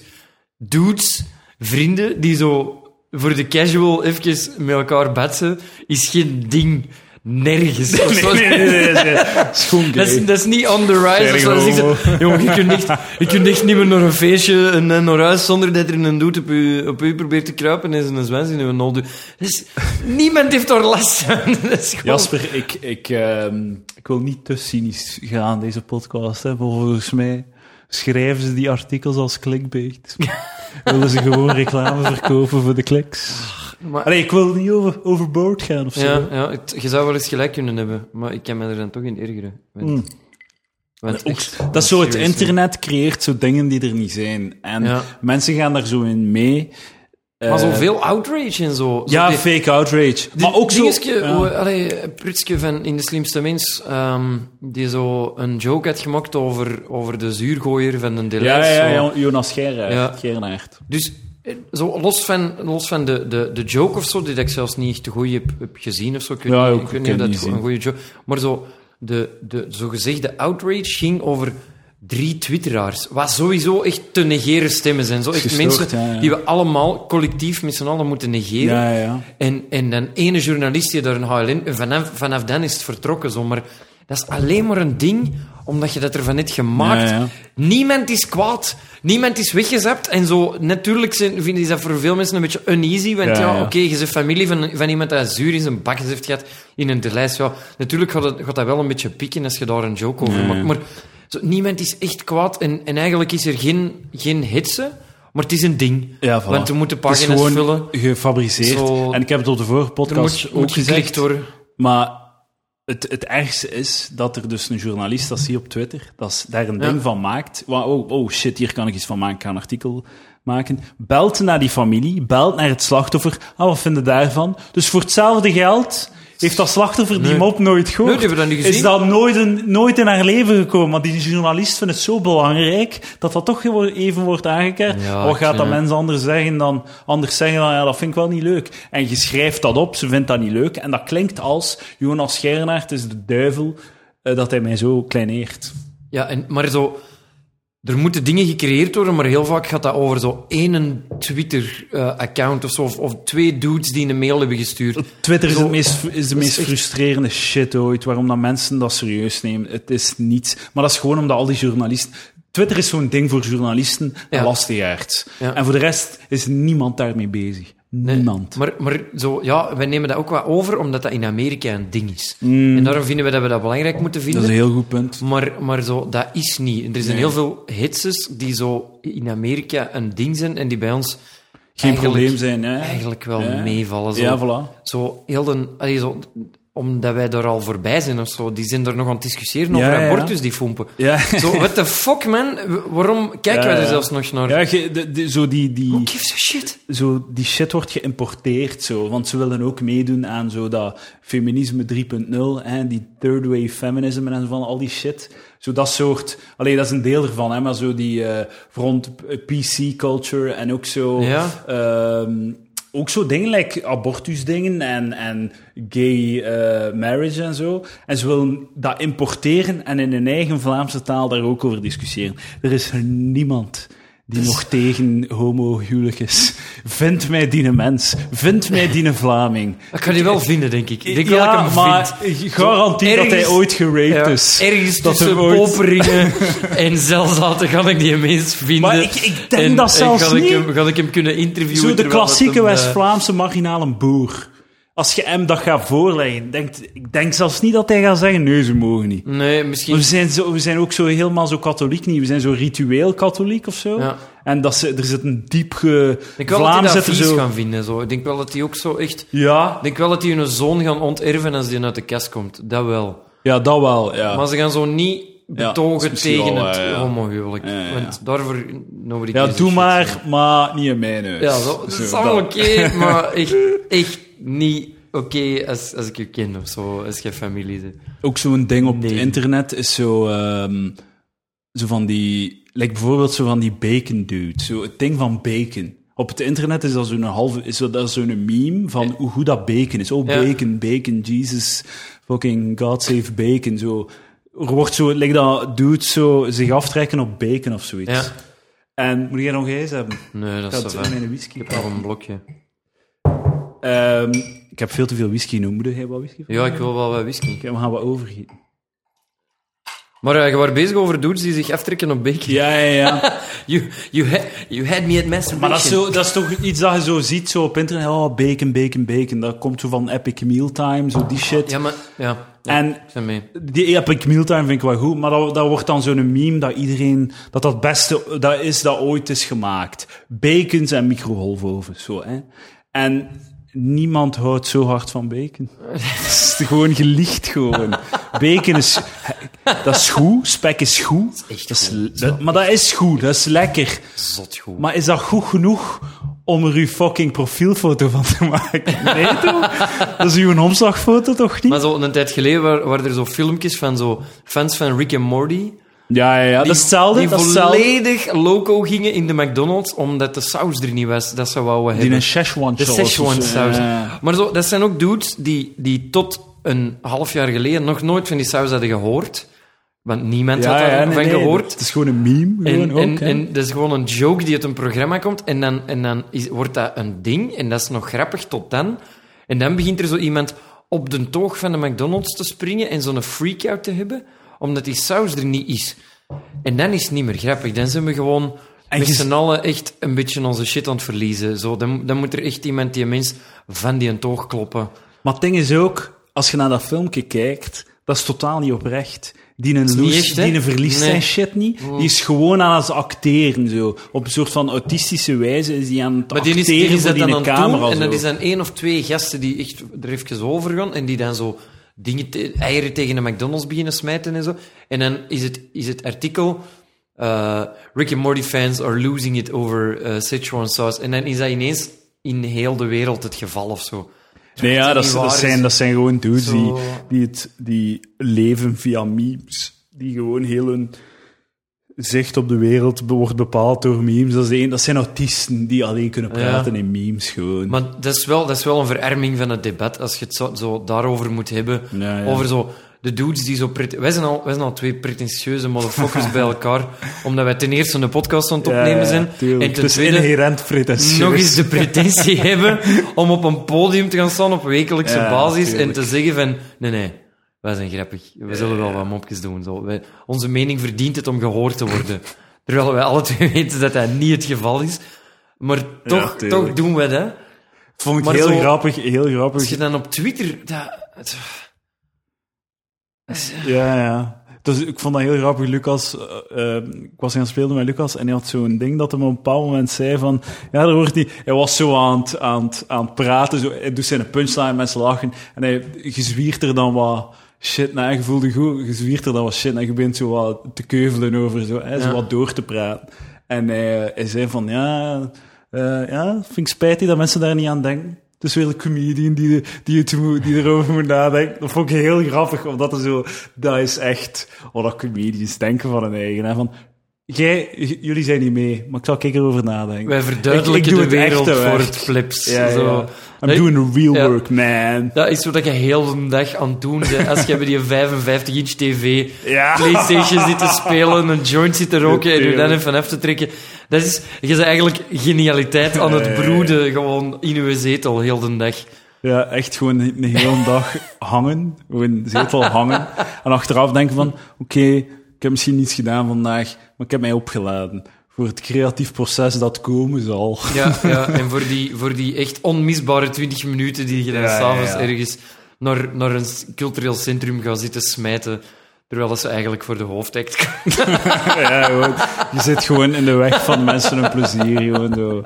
dudes, vrienden, die zo voor de casual even met elkaar betsen, is geen ding. Nergens. Nee, nee, nee. nee, nee. [laughs] Dat is, dat is niet on the rise. Of zo. Dat is Sergo. echt zo, jongen, je kunt, echt, je kunt echt niet meer naar een feestje en, naar huis zonder dat er een doet op u, op u probeert te kruipen en zijn zwens in uw nol doet. Dus, niemand heeft daar last van. [laughs] Dat is gewoon- Jasper, ik, ik, ehm, ik wil niet te cynisch gaan deze podcast. Hè, volgens mij schrijven ze die artikels als clickbait. [laughs] Willen ze gewoon reclame verkopen voor de kliks? Maar- Allee, ik wil niet over, overboord gaan of zo. Ja, ja het- je zou wel eens gelijk kunnen hebben, maar ik kan me er dan toch in ergeren. Want, Mm. want Ook, echt, dat is zo, het internet creëert zo dingen die er niet zijn. En Ja. mensen gaan daar zo in mee. Maar Eh, zoveel outrage en zo. Zo Ja, die- fake outrage. Maar ook zo... Dingetje, ja. hoe- allee, Prutske van In de Slimste Mens, ehm, die zo een joke had gemaakt over, over de zuurgooier van een Ja, Deleuze. ja, zo. ja, Jonas Geiraert. Ja. Geiraert. Dus zo, los van, los van de, de, de joke of zo, die ik zelfs niet echt te goed heb, heb gezien of zo. Ik weet Ja, niet, ook, ik weet ik niet of heb dat niet een goede joke Maar zo, de, de zogezegde outrage ging over drie twitteraars. Wat sowieso echt te negeren stemmen zijn. Zo echt Gestoord, mensen ja, ja. die we allemaal collectief met z'n allen moeten negeren. Ja. En, en dan ene journalist die daar een HLN... en Vanaf, vanaf dan is het vertrokken, zo. Maar dat is alleen maar een ding, omdat je dat ervan hebt gemaakt. Ja, ja. Niemand is kwaad. Niemand is weggezapt. En zo, natuurlijk vind ik dat voor veel mensen een beetje uneasy. Want ja, oké, je bent familie van, van iemand dat zuur in zijn bakjes heeft gehad in een lijst. Ja, natuurlijk gaat, het, gaat dat wel een beetje pikken als je daar een joke over maakt. Maar zo, niemand is echt kwaad. En, en eigenlijk is er geen, geen hitsen, maar het is een ding. Ja, voilà. Want we moeten pagina's gewoon vullen. gefabriceerd. Zo- En ik heb het op de vorige podcast moet, ook moet gezegd. worden. Maar het, het ergste is dat er dus een journalist, dat zie je op Twitter, dat daar een Ja. ding van maakt. Oh, oh shit, hier kan ik iets van maken, ik ga een artikel maken. Belt naar die familie, belt naar het slachtoffer. Ah, wat vinden daarvan? Dus voor hetzelfde geld heeft dat slachtoffer die mop nooit gehoord. Nee, die hebben dat niet gezien. Is dat nooit, een, nooit in haar leven gekomen. Maar die journalist vindt het zo belangrijk dat dat toch even wordt aangekaart. Ja, wat gaat dat mensen anders zeggen dan, anders zeggen dan, ja, dat vind ik wel niet leuk. En je schrijft dat op, ze vindt dat niet leuk. En dat klinkt als, Jonas Gernaert is de duivel, eh, dat hij mij zo kleineert. Ja, en, maar zo... Er moeten dingen gecreëerd worden, maar heel vaak gaat dat over zo één Twitter-account of zo. Of, of twee dudes die een mail hebben gestuurd. Twitter is, Zo- het meest, is de is meest echt- frustrerende shit ooit, waarom dat mensen dat serieus nemen. Het is niets. Maar dat is gewoon omdat al die journalisten... Twitter is zo'n ding voor journalisten en Ja. lastigaards. Ja. En voor de rest is niemand daarmee bezig. Nee, Niemand. Maar, maar zo, ja, wij nemen dat ook wat over, omdat dat in Amerika een ding is. En daarom vinden we dat we dat belangrijk moeten vinden. Mm. Dat is een heel goed punt. Maar, maar zo, dat is niet. Er zijn Nee. heel veel hitses die zo in Amerika een ding zijn en die bij ons Geen probleem zijn, hè? eigenlijk wel Ja. meevallen. Zo. Ja, voilà. Zo heel de, allee, zo, omdat wij er al voorbij zijn of zo. Die zijn er nog aan het discussiëren over Ja, ja. abortus, die fompen. Ja. Zo, what the fuck, man? Waarom kijken wij er zelfs nog naar? Ja, je- de, de- zo die, die, Who gives a shit? zo die shit wordt geïmporteerd, zo. Want ze willen ook meedoen aan zo dat feminisme 3.0, hè, die third wave feminism en van al die shit. Zo dat soort... Alleen dat is een deel ervan, hè, maar zo die eh front PC-culture en ook zo... Ja. ehm, ook zo dingen, like abortusdingen en, en gay eh, marriage en zo. En ze willen dat importeren en in hun eigen Vlaamse taal daar ook over discussiëren. Er is er niemand die nog tegen homohuwelijk is. Vind mij die mens. Vind mij die een Vlaming. Ik kan die wel vinden, denk ik. Ik denk wel dat ik ja, hem maar vind. garantie dat hij ooit geraped Ja, is. ergens Dat tussen ooit- Poperingen [laughs] en Zelzaten ga ik die mens vinden. Maar ik- ik denk En- dat en zelfs ga ik niet. hem, ga ik hem kunnen interviewen. Zo de dat klassieke hem, eh, West-Vlaamse marginale boer. Als je hem dat gaat voorleggen, denkt, ik denk zelfs niet dat hij gaat zeggen, nee, ze mogen niet. Nee, misschien... We zijn, zo, we zijn ook zo helemaal zo katholiek niet. We zijn zo ritueel katholiek of zo. Ja. En dat ze, er zit een diep ge... Ik denk wel dat vies zo... gaan vinden. Zo. Ik denk wel dat die ook zo echt... Ja, Ik denk wel dat die hun zoon gaan onterven als die uit de kast komt. Dat wel. ja, dat wel, ja. Maar ze gaan zo niet betogen tegen wel, het ja, ja. homohuwelijk. Want daarvoor... Nobody ja, doe maar, maar niet in mijn huis. Ja, zo, dat is allemaal oké, maar echt, echt niet oké als, als ik je ken of zo, als je familie bent. Ook zo'n ding op het internet is zo, ehm, zo van die, like bijvoorbeeld zo van die bacon dude, zo het ding van bacon. Op het internet is dat zo'n halve, is dat, zo'n meme van hoe goed dat bacon is. Oh, Ja. bacon, bacon, Jesus, fucking God save bacon. Zo, er wordt zo, like dat dude zo zich aftrekken op bacon of zoiets. Ja. En moet jij nog eens hebben? Nee, dat Ik is had mijn whisky. Ik heb nog een blokje. Ehm, ik heb veel te veel whisky noemen. Moet jij wat whisky? Ja, ik wil wel wat whisky. Oké, we gaan wat overgieten. Maar eh, je was bezig over dudes die zich aftrekken op bacon. Ja, ja, ja. [laughs] You, you, ha- you had me at masturbation. Maar dat is, zo, dat is toch iets dat je zo ziet zo op internet. Oh, bacon, bacon, bacon. Dat komt zo van Epic Mealtime, zo die shit. Ja, maar... Ja, ja En die Epic Mealtime vind ik wel goed, maar dat, dat wordt dan zo'n meme dat iedereen... Dat dat het beste dat is dat ooit is gemaakt. Bacons en microgolfovens, zo, hè. En niemand houdt zo hard van bacon. Het is gewoon gelicht, gewoon. Bacon is... Dat is goed, spek is goed. echt Dat is, goed. dat- maar dat is goed, dat is lekker. Zot goed. Maar is dat goed genoeg om er uw fucking profielfoto van te maken? Nee, toch? Dat is uw omslagfoto, toch niet? Maar zo een tijd geleden waren, waren er zo filmpjes van zo fans van Rick en Morty. Ja, ja, ja. dat Die, is hetzelfde. Die dat is hetzelfde. volledig loco gingen in de McDonald's omdat de saus er niet was. Dat ze wouden Die hebben. een Szechuan De zo. Szechuan saus. Ja. Maar zo, dat zijn ook dudes die, die tot een half jaar geleden nog nooit van die saus hadden gehoord. Want niemand had ja, daarvan nee, nee, gehoord. Het is gewoon een meme. Gewoon En, ook, en, en dat is gewoon een joke die uit een programma komt. En dan, en dan is, wordt dat een ding. En dat is nog grappig tot dan. En dan begint er zo iemand op de toog van de McDonald's te springen en zo'n freak-out te hebben. Omdat die saus er niet is. En dan is het niet meer grappig. Dan zijn we gewoon En met z'n allen echt een beetje onze shit aan het verliezen. Zo, dan, dan moet er echt iemand die mens van die een toog kloppen. Maar het ding is ook, als je naar dat filmpje kijkt, dat is totaal niet oprecht. Die een, loes, echt, die een verliest Nee. zijn shit niet. Die is gewoon aan het acteren, zo. Op een soort van autistische wijze is die aan het Maar die is, acteren die is voor dat die dan een aan het doen, camera. en zo. is dan één of twee gasten die echt er even over gaan en die dan zo dingen te- eieren tegen de McDonald's beginnen smijten en zo. En dan is het, is het artikel eh, Rick and Morty fans are losing it over eh, Sichuan sauce. En dan is dat ineens in heel de wereld het geval of zo. Nee, ja, dat zijn, dat zijn gewoon dudes Zo. die, die, het, die leven via memes. Die gewoon heel hun zicht op de wereld wordt bepaald door memes. Dat, is dat zijn autisten die alleen kunnen praten in memes gewoon. Maar dat is, wel, dat is wel een verarming van het debat als je het zo, zo daarover moet hebben. Ja, ja. Over zo de dudes die zo... prete- Wij zijn, al, wij zijn al twee pretentieuze motherfuckers bij elkaar. [laughs] Omdat wij ten eerste een podcast aan het opnemen zijn. En ten is tweede inherent pretentieus. nog eens de pretentie [laughs] hebben om op een podium te gaan staan op wekelijkse Ja, basis en te zeggen van... Nee, nee, wij zijn grappig. We zullen wel wat mopjes doen. Zo. Wij, onze mening verdient het om gehoord te worden. [laughs] Terwijl wij alle twee [laughs] weten dat dat niet het geval is. Maar toch, toch doen we dat. Vond ik Maar heel zo- grappig, heel grappig. Als je dan op Twitter... Dat, het- Ja, ja. Dus ik vond dat heel grappig, Lucas. eh, eh, ik was gaan spelen met Lucas en hij had zo'n ding dat hij op een bepaald moment zei van... Ja, daar wordt hij... Hij was zo aan het, aan het, aan het praten, zo, hij doet zijn punchline, mensen lachen. En hij gezwiert er dan wat shit naar. Je voelde goed, je zwiert er dan wat shit en je begint zo wat te keuvelen over, zo, hè, zo wat door te praten. En hij, hij zei van, ja... eh, ja, vind ik spijtig dat mensen daar niet aan denken. Het is weer een comedian die, die, het die erover moet nadenken. Dat vond ik heel grappig, omdat er zo... Dat is echt wat dat comedians denken van hun eigen. Hè? Van, jij, jullie zijn niet mee, maar ik zal ik erover nadenken. Wij verduidelijken Ik- ik doe de wereld voor het flips. Ja, ja. Zo. I'm doing real Ja. work, man. Dat is wat je heel de dag aan het doen bent. Als je bij die 55-inch tv Ja. PlayStation zit te [laughs] spelen, een joint zit te roken en je dan even af te trekken. Dat is, je bent eigenlijk genialiteit aan het broeden, gewoon in je zetel, heel de dag. Ja, echt gewoon een hele dag hangen. Gewoon zetel hangen. [laughs] En achteraf denken van, oké, ik heb misschien niets gedaan vandaag, maar ik heb mij opgeladen voor het creatief proces dat komen zal. Ja, ja, [laughs] en voor die, voor die echt onmisbare 20 minuten die je dan Ja, s'avonds ja, ja. ergens naar, naar een cultureel centrum gaat zitten smijten, terwijl dat ze eigenlijk voor de hoofdact [laughs] [laughs] ja, gewoon, je zit gewoon in de weg van mensen hun plezier. Gewoon zo.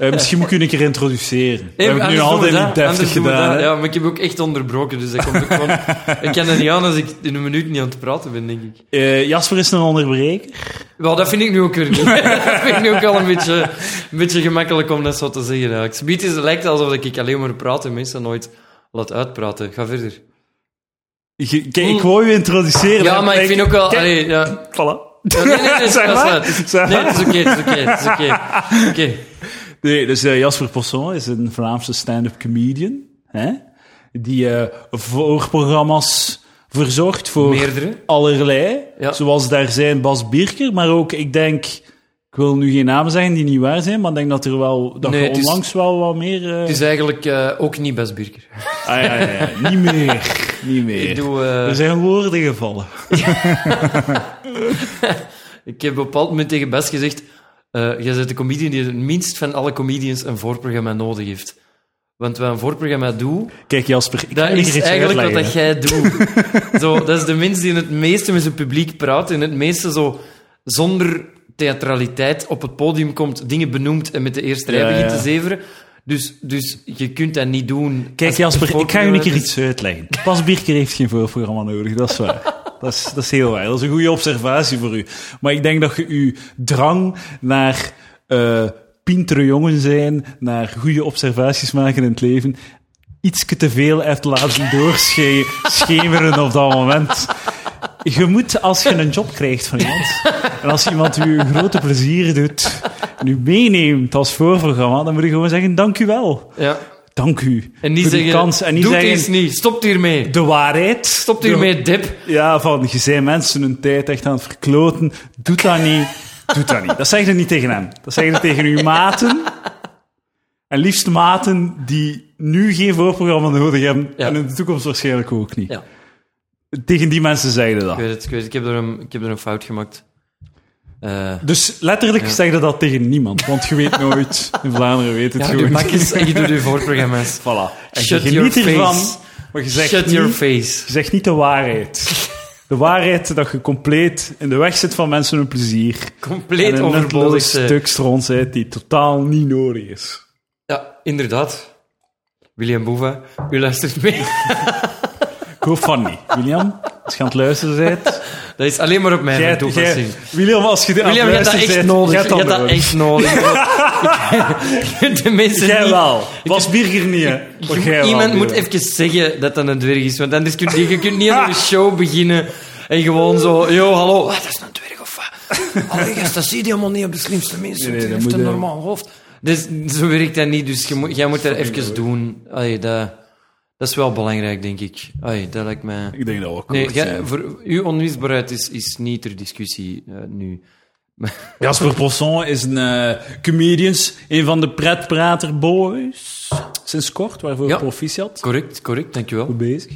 Eh, misschien moet ik u een keer introduceren. We hebben het nu Anders doen we altijd dat, niet deftig gedaan. dat. Ja, maar ik heb ook echt onderbroken, dus dat komt ook gewoon... [laughs] ik kan er niet aan als ik in een minuut niet aan het praten ben, denk ik. Eh, Jasper is een onderbreker. Wel, dat vind ik nu ook weer niet. [laughs] dat vind ik nu ook wel een beetje, een beetje gemakkelijk om dat zo te zeggen. eigenlijk. Is- het lijkt alsof ik alleen maar praat en mensen nooit laat uitpraten. Ga verder. Je- Kijk, ik wou u introduceren. Ja, maar ik vind ook wel... Kijk, Allee, ja. Voilà. Ja, Nee, nee, nee, dat Nee, is oké, oké. Oké. [laughs] Nee, dus eh, Jasper Posson is een Vlaamse stand-up comedian. Hè? Die eh, voorprogramma's verzorgt voor Meerdere. allerlei. Ja. Zoals daar zijn Bas Bierker, maar ook, ik denk... Ik wil nu geen namen zeggen die niet waar zijn, maar ik denk dat er wel... Dat Nee, is- onlangs wel wat meer... eh, Het is eigenlijk ook niet best Birker. Ah, ja, ja, ja. Niet meer. Niet meer. Ik doe... Er zijn woorden gevallen. [laughs] Ik heb op een bepaald moment tegen Bas gezegd: eh Jij bent de comedian die het minst van alle comedians een voorprogramma nodig heeft. Want wat een voorprogramma doet, Kijk Jasper, ik dat is eigenlijk wat dat jij doet. [laughs] zo, dat is de mens die het meeste met zijn publiek praat en het meeste zo zonder theatraliteit op het podium komt, dingen benoemt en met de eerste rij begint ja. te zeveren. Dus, dus je kunt dat niet doen. Kijk Jasper, ik ga je een keer iets uitleggen. Bas Bierker heeft geen voorprogramma nodig, dat is waar. [laughs] Dat is, dat heel waar. Dat is een goede observatie voor u. Maar ik denk dat je uw drang naar eh pintere jongen zijn, naar goede observaties maken in het leven, iets te veel hebt laten doorschemeren op dat moment. Je moet, als je een job krijgt van iemand, en als iemand u grote plezier doet, en u meeneemt als voorprogramma, dan moet je gewoon zeggen, dank u wel. Ja. Dank u. En niet zeggen: kans. En niet Doe het zeggen, eens niet, stop hiermee. de waarheid. Stop De- hiermee, dip. Ja, van, je zijn mensen hun tijd echt aan het verkloten. Doe dat niet. [laughs] Doe dat niet. Dat zeg je niet tegen hem. Dat zeg je tegen uw maten. En liefst maten die nu geen voorprogramma nodig hebben. Ja. En in de toekomst waarschijnlijk ook niet. Ja. Tegen die mensen zeg je dat. Ik weet het, ik weet het. Ik heb er een, ik heb er een fout gemaakt. Eh, Dus letterlijk zeg je dat tegen niemand. Want je weet nooit. [laughs] In Vlaanderen weet het ja, gewoon je niet. bakjes en je doet je [laughs] voorprogramma's. Voilà. En Shut je your geniet ervan. face. Maar je zegt Shut niet, your face. je zegt niet de waarheid. De waarheid dat je compleet in de weg zit van mensen hun plezier. Compleet en een overbodig. eh. stuk stront die totaal niet nodig is. Ja, inderdaad. William Boeva, u luistert mee. Ik hoop van niet. William, als je aan het luisteren bent... [laughs] Dat is alleen maar op mijn jij- toepassing. jij- William, als je aan William, je hebt dat echt nodig. jij Je hebt dat echt nodig. [laughs] Ik- De mensen Jij niet- wel. Was Birger niet, hè. Jij wel, Iemand moet even zeggen dat dat een dwerg is. Want anders kun je, je kunt niet [laughs] aan een show beginnen en gewoon zo... Yo, hallo. Wat, dat is een dwerg of wat? Allee, gast, dat zie je helemaal niet op de slimste mensen. Nee, nee, heeft een je- normaal hoofd. Dus zo werkt dat niet. Dus je moet, jij moet dat even doen. Allee, dat, dat is wel belangrijk, denk ik. Allee, dat lijkt mij... Ik denk dat we ook Nee, jij- voor uw onmisbaarheid is, is niet ter discussie eh, nu. [laughs] Jasper Posson is een eh comedians, een van de pretprater boys. Sinds kort, waarvoor Ja. proficiat. Correct, correct, dankjewel. Goed bezig.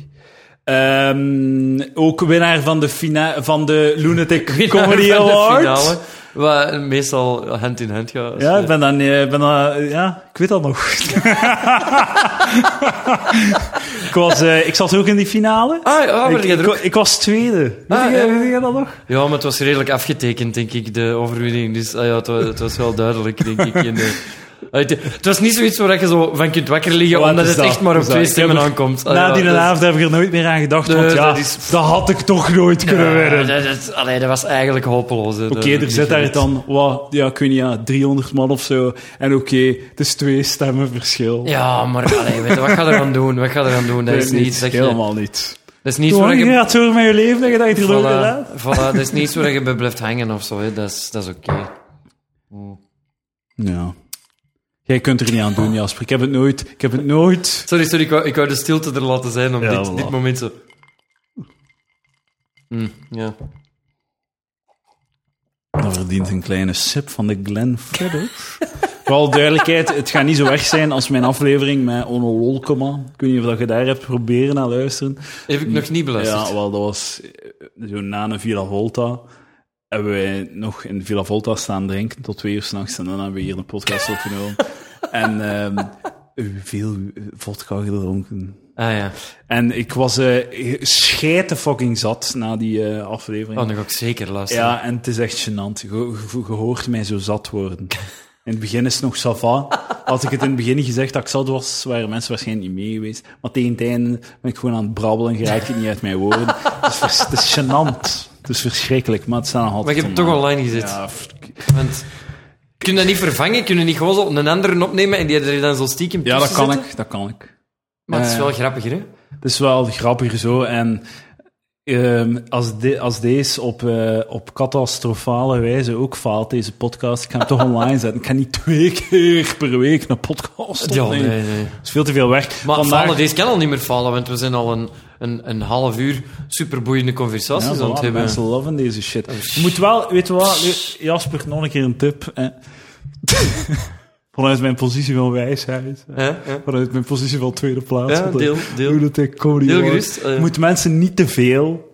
Ehm, ook winnaar van de, fina van de Lunatic [laughs] Comedy Van wat meestal hand in hand gaat. Ja, ik ben dan, eh, ben dan, ja, ik weet dat nog. [laughs] ik, was, eh, ik zat ook in die finale. Ah, ja, maar ik, jij er ik, ook... ik was tweede. Weet Ah, je- ja. weet dat nog? Ja, maar het was redelijk afgetekend, denk ik, de overwinning. Dus ah ja, het, was, het was wel duidelijk, denk ik. In de... Het was niet zoiets waar je zo van kunt wakker liggen, Wat omdat het dat? echt maar op dat- twee stemmen aankomt. Na Ah, die avond heb ik er nooit meer aan gedacht, want ja, dat had ik toch nooit kunnen Ja, winnen. dat, dat, allee, dat was eigenlijk hopeloos. Oké, er zit daar dan, wat, ja, ik weet niet, ja, 300 man of zo. En oké, het is twee stemmen verschil. Ja, maar allee, weet je, wat ga je eraan doen? Wat ga je eraan doen? Dat is niet dat je... helemaal niet. Dat is niet waar je... gaat zo over mijn leven dat je dat je er? Voilà, voilà, dat is niet waar je bij blijft hangen of zo. Hè. Dat is, dat is oké. Ja. Jij kunt er niet aan doen, Jasper. Ik heb het nooit, ik heb het nooit. Sorry, sorry, ik wou, ik wou de stilte er laten zijn om Ja, dit, voilà. dit moment zo... Hm, ja. Dat verdient een kleine sip van de Glenfiddich. [laughs] Voor alle duidelijkheid, het gaat niet zo weg zijn als mijn aflevering met Ono Wolkema. Ik weet niet of je daar hebt proberen naar luisteren. Heb ik nog niet beluisterd. Ja, wel, dat was eh, zo na een Villa Volta. Hebben wij nog in Villa Volta staan drinken tot twee uur s'nachts. En dan hebben we hier een podcast opgenomen. [laughs] en ehm, veel vodka gedronken. Ah ja, En ik was eh scheite fucking zat na die eh, aflevering. oh, dan ga ik zeker luisteren. Ja, en het is echt gênant. Je, hoort mij zo zat worden. In het begin is het nog sava. Had ik het in het begin gezegd dat ik zat was, waren mensen waarschijnlijk niet mee geweest. Maar tegen het einde ben ik gewoon aan het brabbelen en raak ik niet uit mijn woorden. Het is, vers- het is gênant. Het is verschrikkelijk, maar het staat nog Maar altijd je hebt het toch online. gezet. Ja, Want... Kun je dat niet vervangen? Kun je niet gewoon zo een andere opnemen en die er dan zo stiekem ja, dat kan zetten? ik. Dat kan ik. Maar het is Eh, wel grappiger, hè? Het is wel grappiger zo. En ehm, als, de, als deze op, eh, op catastrofale wijze ook faalt, deze podcast, ik ga hem toch [laughs] online zetten. Ik ga niet twee keer per week een podcast Ja, opnemen. nee, nee. Dat is veel te veel werk. Maar Vandaag- falen, deze kan al niet meer falen, want we zijn al een, een, een half uur superboeiende conversaties ja, aan het hebben. mensen loven deze shit. Oh, Je moet wel, weet je wat, Jasper, nog een keer een tip. [laughs] Vanuit mijn positie van wijsheid. Vanuit mijn positie van tweede plaats. Ja, deel, deel. Hoe dat ik comedy Deel word. gerust, eh. Je moet mensen niet te veel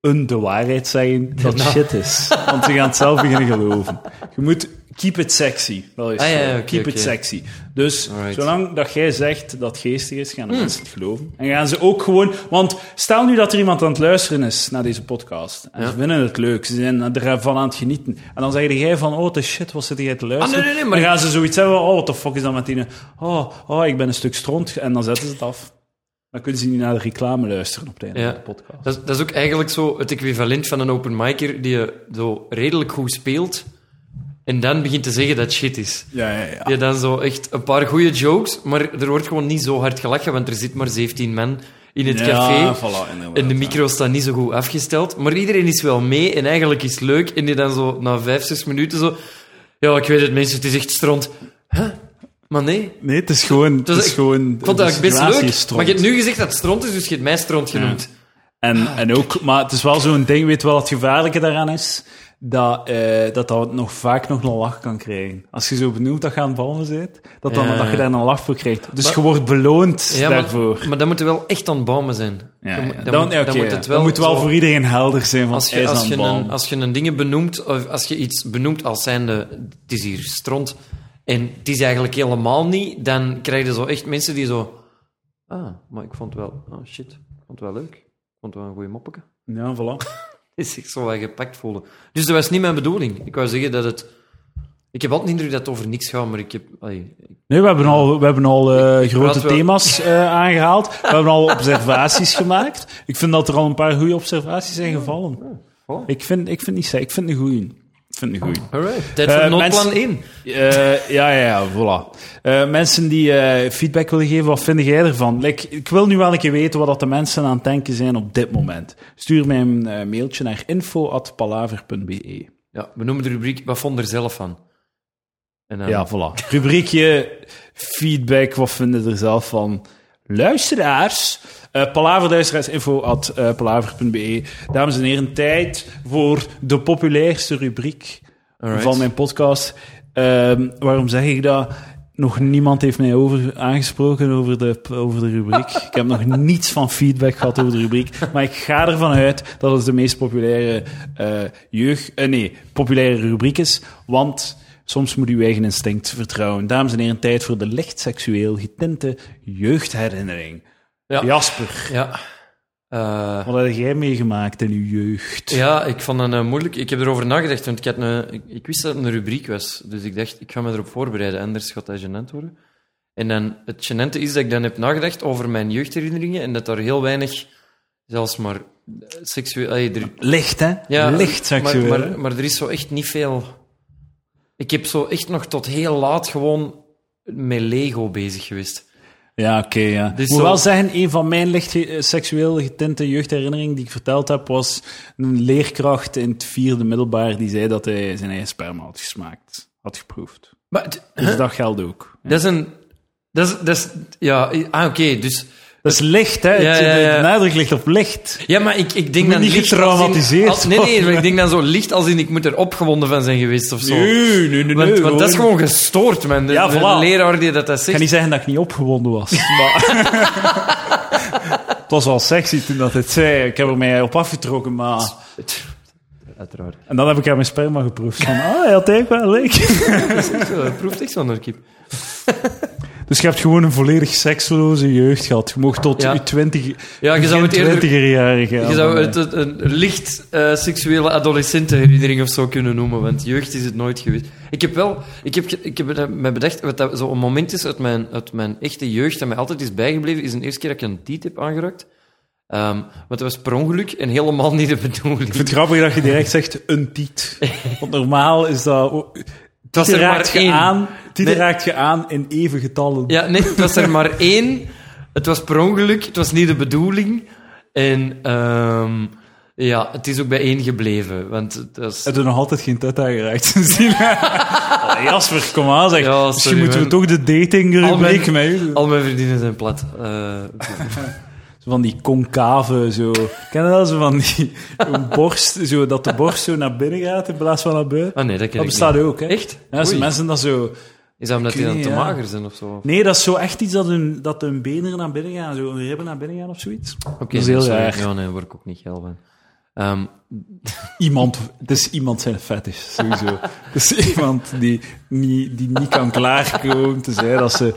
een de waarheid zeggen dat [laughs] Nou. shit is. Want ze gaan het zelf beginnen geloven. Je moet keep it sexy. Wel Ah, ja, keep it sexy. Dus Alright. zolang dat jij zegt dat geestig is, gaan de Hmm. mensen het geloven. En gaan ze ook gewoon... Want stel nu dat er iemand aan het luisteren is naar deze podcast. En Ja. ze vinden het leuk. Ze zijn ervan aan het genieten. En dan zeg jij van, oh, de shit, wat zit jij te luisteren? Ah, nee, nee, nee, maar Dan gaan ze zoiets hebben, oh, what the fuck is dat met die... Oh, oh, ik ben een stuk stront. En dan zetten ze het af. Dan kunnen ze niet naar de reclame luisteren op het einde Ja. van de podcast. Dat, is- dat is ook eigenlijk zo het equivalent van een open micer die je zo redelijk goed speelt en dan begint te zeggen dat shit is. Ja, ja, ja. Je dan zo echt een paar goede jokes, maar er wordt gewoon niet zo hard gelachen, want er zit maar 17 man in het Ja, café. voilà, En de micro's staan niet zo goed afgesteld. Maar iedereen is wel mee en eigenlijk is het leuk. En die dan zo na vijf, zes minuten zo... Ja, ik weet het, mensen, het is echt stront. Huh? Maar nee. Nee, het is gewoon... Het is gewoon Ik vond dat best leuk. stront. Maar je hebt nu gezegd dat het stront is, dus je hebt mij stront genoemd. En, en ook, maar het is wel zo'n ding, weet je wel, het gevaarlijke daaraan is, dat, eh, dat dat nog vaak nog een lach kan krijgen. Als je zo benieuwd dat je aan het ballen bent, dat, dan, Ja. dat je daar een lach voor krijgt. Dus Maar- je wordt beloond Ja, daarvoor. maar, maar dat moet wel echt aan het bouwen zijn. Ja, Dan Dan, dan moet- dan het wel Dan moet wel zo- voor iedereen helder zijn van Als je, als, je een, als je een dingen benoemt, of als je iets benoemt als zijnde, het is hier stront, en het is eigenlijk helemaal niet, dan krijg je zo echt mensen die zo... Ah, maar ik vond het wel... Oh, shit. Ik vond het wel leuk. Ik vond het wel een goede moppeke. Ja, voilà. [laughs] is zich zo wat gepakt voelde. Dus dat was niet mijn bedoeling. Ik wou zeggen dat het... Ik heb altijd de indruk dat het over niks gaat, maar ik heb... allee, ik- Nee, we hebben al, we hebben al eh, grote wel- thema's eh, aangehaald. We hebben al observaties [laughs] gemaakt. Ik vind dat er al een paar goede observaties zijn gevallen. voilà. Ik vind, ik vind niet. Ik vind het een goeie. Ik vind het een goeie. Alright. Tijd voor noodplan 1. Eh, ja, ja, ja, voilà. Eh, mensen die eh, feedback willen geven, wat vind jij ervan? Like, ik wil nu wel een keer weten wat dat de mensen aan het denken zijn op dit moment. Stuur mij een eh, mailtje naar info.palaver.be. Ja, we noemen de rubriek Wat vond er zelf van? En dan, Ja, voilà. Rubriekje feedback, wat vinden er zelf van? Luisteraars. Uh, palaverluisteraars, info at eh, palaver.be. Dames en heren, tijd voor de populairste rubriek Alright. van mijn podcast. Ehm, waarom zeg ik dat? Nog niemand heeft mij over aangesproken over de, over de rubriek. Ik heb nog [laughs] niets van feedback gehad over de rubriek. Maar ik ga ervan uit dat het de meest populaire eh, jeugd... eh, nee, populaire rubriek is. Want soms moet uw eigen instinct vertrouwen. Dames en heren, tijd voor de licht seksueel getinte jeugdherinnering. Ja. Jasper, Ja. Eh, Wat heb jij meegemaakt in je jeugd? ja, ik vond het eh, moeilijk. Ik heb erover nagedacht, want ik, had een, ik, ik wist dat het een rubriek was. Dus ik dacht, ik ga me erop voorbereiden, anders gaat dat gênant worden. En dan, het gênante is dat ik dan heb nagedacht over mijn jeugdherinneringen en dat er heel weinig, zelfs maar eh, seksueel... er- Licht, hè? Ja, Licht seksueel. Maar, maar, maar er is zo echt niet veel. Ik heb zo echt nog tot heel laat gewoon met Lego bezig geweest. Ja, oké, ja. Dus Ik moet zo- wel zeggen, een van mijn licht ge- seksueel getinte jeugdherinneringen die ik verteld heb, was een leerkracht in het vierde middelbaar die zei dat hij zijn eigen sperma had gesmaakt. Had geproefd. Maar Dus dat geldt ook. Ja. dat is een. Dat is, dat is, ja, ah, oké. dus. Dat is licht, hè? Ja, ja, ja. De nadruk ligt op licht. Ja, maar ik, ik denk dan. niet licht als in- getraumatiseerd als- Nee, nee, worden. maar ik denk dan zo licht als in ik moet er opgewonden van zijn geweest of zo. nee, nee, want, want dat is gewoon gestoord, man. De, Ja, de voilà. leraar die dat, dat Ik zegt. ga niet zeggen dat ik niet opgewonden was. [laughs] Maar... het was wel sexy toen dat het zei. Ik heb er mij op afgetrokken, maar... Uiteraard. En dan heb ik aan mijn sperma geproefd. Van, ah, hij had eigenlijk wel leuk. [laughs] Zo, Het proeft echt zo naar kip. Dus je hebt gewoon een volledig seksloze jeugd gehad. Je mocht tot Ja. je twintig, Ja, je zou het eerder. gaan. Je zou het een, een licht eh, seksuele adolescentenherinnering of zo kunnen noemen, want jeugd is het nooit geweest. Ik heb wel, ik heb, ik heb me bedacht, wat dat zo'n moment is uit mijn, uit mijn echte jeugd dat mij altijd is bijgebleven, is een eerste keer dat ik een tiet heb aangeraakt. Ehm, want dat was per ongeluk en helemaal niet de bedoeling. Ik vind het grappig dat je direct zegt een tiet. [laughs] Want normaal is dat... ook- was er maar één. aan, tieten Nee. raakt je aan in even getallen. Ja, nee, het was er [laughs] maar één. Het was per ongeluk, het was niet de bedoeling. En ehm, ja, het is ook bij één gebleven. Want het was... Heb je nog altijd geen tet aangeraakt [laughs] sindsdien? Jasper, kom aan zeg. Ja, Misschien moeten we toch de dating Al mijn- rubriek met u. Al mijn vriendinnen zijn plat. Zo [laughs] Van die concave, zo. Ken je dat? Zo van die een borst, zo, dat de borst zo naar binnen gaat in plaats van naar buiten. ah nee, dat ken Dat bestaat niet. ook, hè? Echt? Ja, als mensen dat zo... Is dat omdat die dan te ja. mager zijn of zo? Nee, dat is zo echt iets dat hun, dat hun benen naar binnen gaan, zo hun ribben naar binnen gaan of zoiets. Oké, dat is heel sorry. raar. Ja, nee, daar word ik ook niet geil van. Ehm, [laughs] Iemand, het is iemand zijn fetish, sowieso. Het is iemand die niet, die niet kan klaarkomen te zeggen dat ze...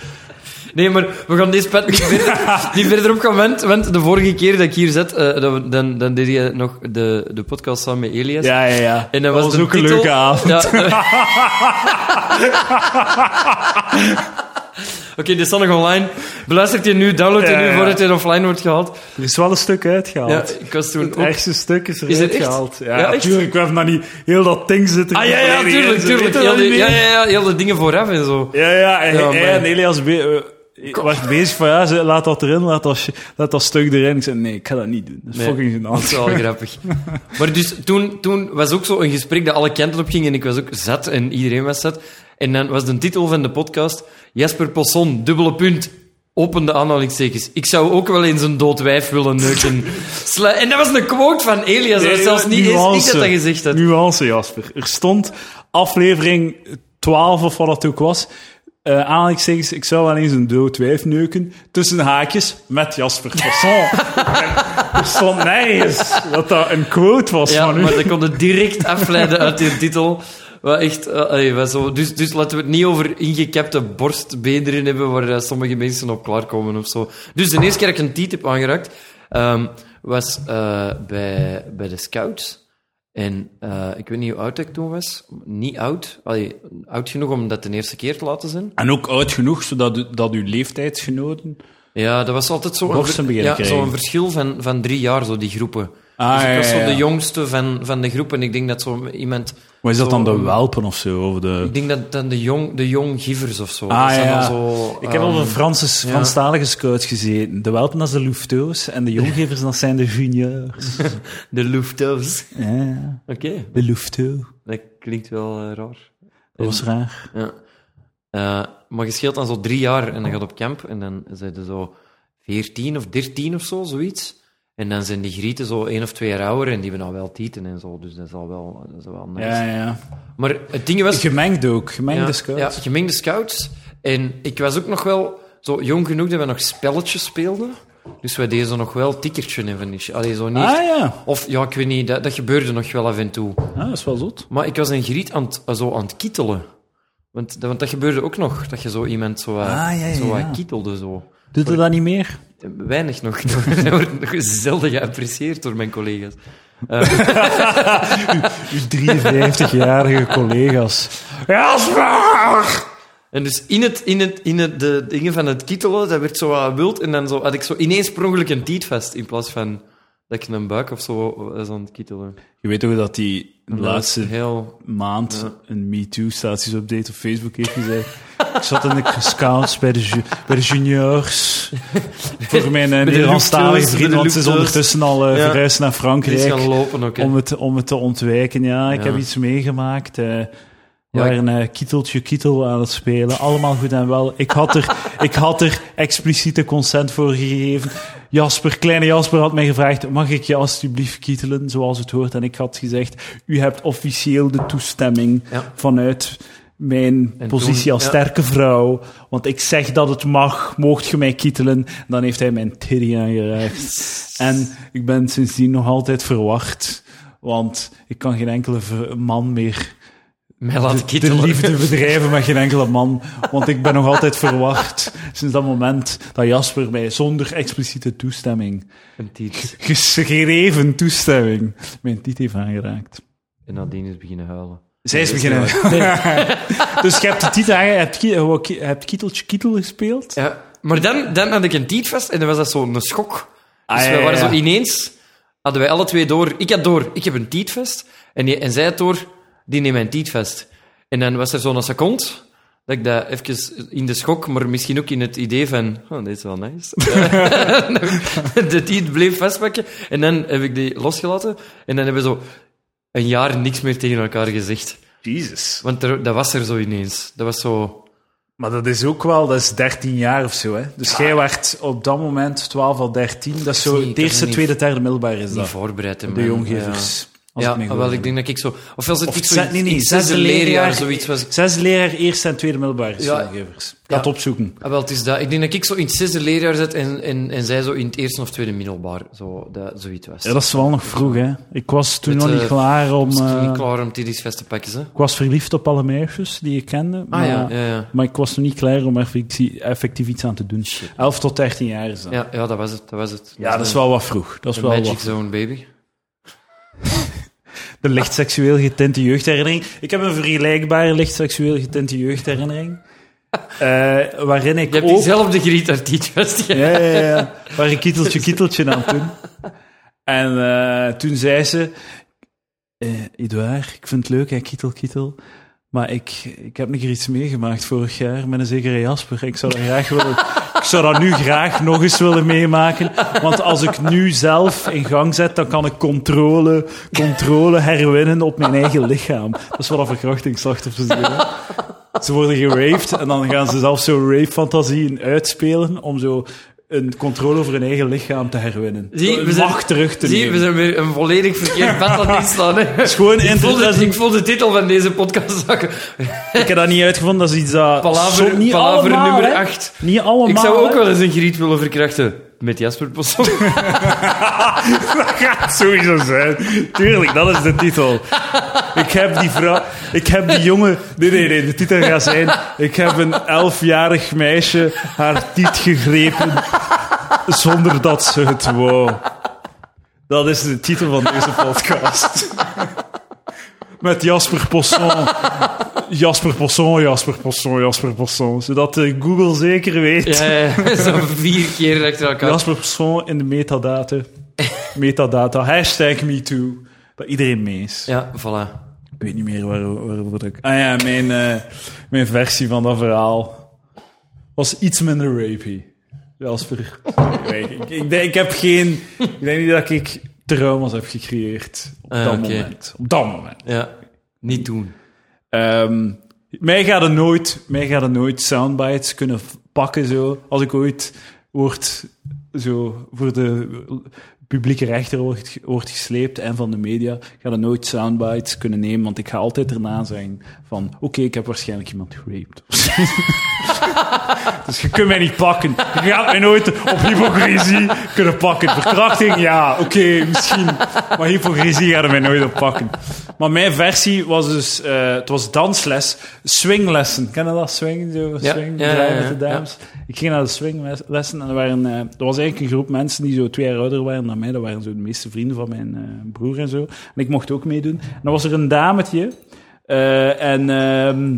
nee, maar we gaan deze pet niet [laughs] verder, niet verder op gaan, want, want de vorige keer dat ik hier zat, eh, we- dan, dan deed je nog de, de podcast samen met Elias. Ja, ja, ja. En dan was, dat was de ook een titel- leuke avond. Ja, [laughs] [laughs] Oké, dit staat nog online. Beluistert je nu, download je Ja, nu ja. voordat het offline wordt gehaald. Er is wel een stuk uitgehaald. Ja, ik was toen Het ook... ergste stuk is echt? gehaald. Ja, Ja, echt? tuurlijk. We hebben dat niet... Heel dat ding zitten... Ah ja, ja, tuurlijk, tuurlijk. Heel de, ja, ja, ja, heel de dingen vooraf en zo. Ja, ja. En, Ja, en Elias eh, was bezig van, ja, ze- laat dat erin, laat dat, laat dat stuk erin. Ik zei, nee, ik ga dat niet doen. Dat is Nee, fucking Dat is wel grappig. [laughs] Maar dus toen, toen was ook zo een gesprek dat alle kanten op ging en ik was ook zat en iedereen was zat. En dan was de titel van de podcast Jasper Posson, dubbele punt, opende aanhalingstekens. Ik zou ook wel eens een dood wijf willen neuken. [laughs] En dat was een quote van Elias, dat was Nee, zelfs niet eens ik dat dat gezegd had. Nuance, Jasper. Er stond aflevering 12 of wat dat ook was. Eh aanhalingstekens, ik zou wel eens een dood wijf neuken. Tussen haakjes, met Jasper Fasson. [laughs] En er stond nergens dat dat een quote was Ja, van u. maar dat kon het direct afleiden uit die titel. Wat echt, eh, allee, wat zo. Dus, dus laten we het niet over ingekapte borstbeenderen hebben waar eh, sommige mensen op klaarkomen of zo. Dus de eerste keer dat ik een tiet heb aangeraakt, ehm, was eh, bij, bij de scouts. En eh, ik weet niet hoe oud ik toen was. Niet oud. Allee, oud genoeg om dat de eerste keer te laten zijn. En ook oud genoeg, zodat u, dat uw leeftijdsgenoten... Ja, dat was altijd zo beginnen ja, zo'n verschil van, van drie jaar, zo die groepen. Ah, dus ik was ja, zo de jongste van, van de groep. En ik denk dat zo iemand... Wat is dat zo- dan, de welpen of zo? Of de... Ik denk dat dan de jong, de jong givers of zo. Ah, dat zijn ja. Zo, Ik heb ehm, op een Franse, ja. Franstalige scouts gezeten. De welpen, dat is de louveteaux. En de jonggevers, dat zijn de juniors. [laughs] De Lufthansa. ja, ja. Oké, De louveteaux. dat klinkt wel eh, raar. Dat was raar. Ja. Eh, maar je scheelt dan zo drie jaar en dan gaat op camp en dan zijn ze zo veertien of dertien of zo, zoiets. En dan zijn die grieten zo één of twee jaar ouder en die hebben dan wel tieten en zo. Dus dat is al wel, dat is wel nice. Ja, ja. Maar het ding was... Gemengd ook. Gemengde ja, scouts. Ja, gemengde scouts. En ik was ook nog wel zo jong genoeg dat we nog spelletjes speelden. Dus wij deden zo nog wel tikkertje en van die. Allee, zo niet... Ah ja. Of, ja, ik weet niet, dat, dat gebeurde nog wel af en toe. Ah, dat is wel zot. Maar ik was een griet aan het, zo aan het kietelen. Want, dat- want dat gebeurde ook nog, dat je zo iemand zo, wat- Ah, ja, ja, zo kietelde. Zo. Doet er dat niet meer? Weinig nog. [laughs] Dat wordt nog zelden geapprecieerd door mijn collega's. [laughs] Uw 53-jarige collega's. Jasper! En dus in, het, in, het, in het, de dingen van het kietelen, dat werd zo wat wild. En dan zo, had ik zo ineens per ongeluk een tietvest in plaats van dat ik een buik of zo was aan het kietelen. Je weet toch dat hij de laatste is heel... maand Ja. een MeToo-status-update op Facebook heeft gezegd. [laughs] ik zat in de scouts bij de, ju- bij de juniors. Voor mijn uh, de Nederlandstalige Luxus, vriend, bij de want ze is ondertussen al Ja. verhuisd naar Frankrijk. gaan lopen hè. Om het, om het te ontwijken, ja. Ik Ja. heb iets meegemaakt. Ja, waren eh, kieteltje kietel aan het spelen. Allemaal goed en wel. Ik had er, [laughs] ik had er expliciete consent voor gegeven. Jasper, kleine Jasper had mij gevraagd, mag ik je alsjeblieft kietelen, zoals het hoort? En ik had gezegd, u hebt officieel de toestemming Ja. vanuit mijn En positie toen- als ja. sterke vrouw. Want ik zeg dat het mag, moogt je mij kietelen? Dan heeft hij mijn titty aangeraakt. En ik ben sindsdien nog altijd verwacht. Want ik kan geen enkele man meer Mij laten de, de liefde bedrijven met geen enkele man. Want ik ben nog altijd verwacht sinds dat moment dat Jasper mij zonder expliciete toestemming, Een tiet. geschreven toestemming, mijn tiet heeft aangeraakt. En nadien is beginnen huilen. Zij is beginnen. wel- [laughs] dus je hebt de tiet aange- je hebt, je hebt- je hebt Kieteltje Kietel gespeeld. Ja, maar dan, dan had ik een tietvest en dan was dat zo'n schok. Ah, dus ja, we waren zo ineens, hadden wij alle twee door. Ik had door, ik heb een tietvest. En, die, en zij had door, die neemt mijn tietvest. En dan was er zo'n seconde dat ik dat even in de schok, maar misschien ook in het idee van, oh, dit is wel nice. [laughs] de tiet bleef vastpakken. En dan heb ik die losgelaten. En dan hebben we zo een jaar niks meer tegen elkaar gezegd. Jezus. Want er, dat was er zo ineens. Dat was zo... Maar dat is ook wel, dat is 13 jaar of zo. Hè? Dus jij werd op dat moment 12 of 13. Dat is zo niet- het eerste, niet- tweede, derde middelbaar is Niet dat. voorbereid. hè, De jonggevers. Ja, ik ja wel, ik denk dat ik zo... Of was het Of iets zo zes- nee, nee, zesde zesde leerjaar, leerjaar. zoiets was... Zesde leraar, eerste en tweede middelbaar is Ja. het Ja. opzoeken. Ah, wel, het is dat. Ik denk dat ik zo in het zesde leerjaar zat en, en, en zij zo in het eerste of tweede middelbaar. Zo, dat, zoiets was. Ja, dat is wel nog vroeg, hè. Ik was toen Met, nog niet eh, klaar om... Ik was eh, niet klaar om tiddies vast te pakken, hè. ik was verliefd op alle meisjes die ik kende. Ah maar, ja, ja, ja. maar ik was nog niet klaar om effectief, effectief iets aan te doen. 11 tot 13 jaar is dat. Ja, Ja, ja, dat was het. Dat was het. dat is wel wat vroeg. Dat is wel magic wat zone, baby. [laughs] De licht seksueel getinte jeugdherinnering. Ik heb een vergelijkbare licht seksueel getinte jeugdherinnering. Eh, waarin ik Je hebt ook... diezelfde griet uit tietvest. Ja. Ja, ja, ja. Waar ik kieteltje, kieteltje aan toen. En eh, toen zei ze... eh Edouard, ik vind het leuk, hè, kietel, kietel. Maar ik, ik heb een keer iets meegemaakt vorig jaar met een zekere Jasper. Ik zou dat graag willen... Ik zou dat nu graag nog eens willen meemaken. Want als ik nu zelf in gang zet, dan kan ik controle, controle herwinnen op mijn eigen lichaam. Dat is wat een verkrachtingsslachtoffers doen. hè. Ze worden geraped en dan gaan ze zelf zo rape-fantasieën uitspelen om zo een controle over hun eigen lichaam te herwinnen. Zie, we zijn- macht terug te Zie, nemen. we zijn weer een volledig verkeerd pad aan het inslaan. Hè. is gewoon ik, voel de, inter- ik voel de titel van deze podcast zakken. Ik heb dat niet uitgevonden, dat is iets dat... Palaver, zo- niet palaver allemaal, nummer hè. 8. Niet allemaal, Ik zou ook hè. wel eens een griet willen verkrachten. Met Jasper Posson. [laughs] Dat gaat sowieso zijn. Tuurlijk, dat is de titel. Ik heb die vrouw... Ik heb die jongen... Nee, nee, nee, de titel gaat zijn... Ik heb een elfjarig meisje haar tiet gegrepen zonder dat ze het wou. Dat is de titel van deze podcast. Met Jasper Posson. [laughs] Jasper Posson, Jasper Posson, Jasper Posson. Zodat de Google zeker weet... ja, ja, [laughs] zo vier keer achter elkaar. Jasper Persoon in de metadata. metadata. Hashtag MeToo. Dat iedereen mee is. Ja, voilà. Ik weet niet meer waar, waarover ik... Ah ja, mijn, eh, mijn versie van dat verhaal was iets minder rapey. Jasper. ik, ik, ik heb geen... Ik denk niet dat ik trauma's heb gecreëerd op Ah, dat moment. Op dat moment. Ja, niet doen. Ehm, mij gaat er nooit, mij gaat er nooit soundbites kunnen pakken zo. Als ik ooit word zo voor de publieke rechter wordt, wordt gesleept en van de media, ga er nooit soundbites kunnen nemen, want ik ga altijd erna zijn van, oké, ik heb waarschijnlijk iemand geraped. [laughs] [laughs] dus je kunt mij niet pakken. Je gaat mij nooit op hypocrisie kunnen pakken. Verkrachting, ja, oké, misschien. Maar hypocrisie gaat er mij nooit op pakken. Maar mijn versie was dus... eh, het was dansles, swinglessen. Ken je dat, swing? Zo, Ja, swing, ja, ja, met de dames. Ik ging naar de swinglessen en er, waren, eh, er was eigenlijk een groep mensen die zo twee jaar ouder waren dan mij. Dat waren zo de meeste vrienden van mijn eh, broer en zo. En ik mocht ook meedoen. En dan was er een dametje. en ehm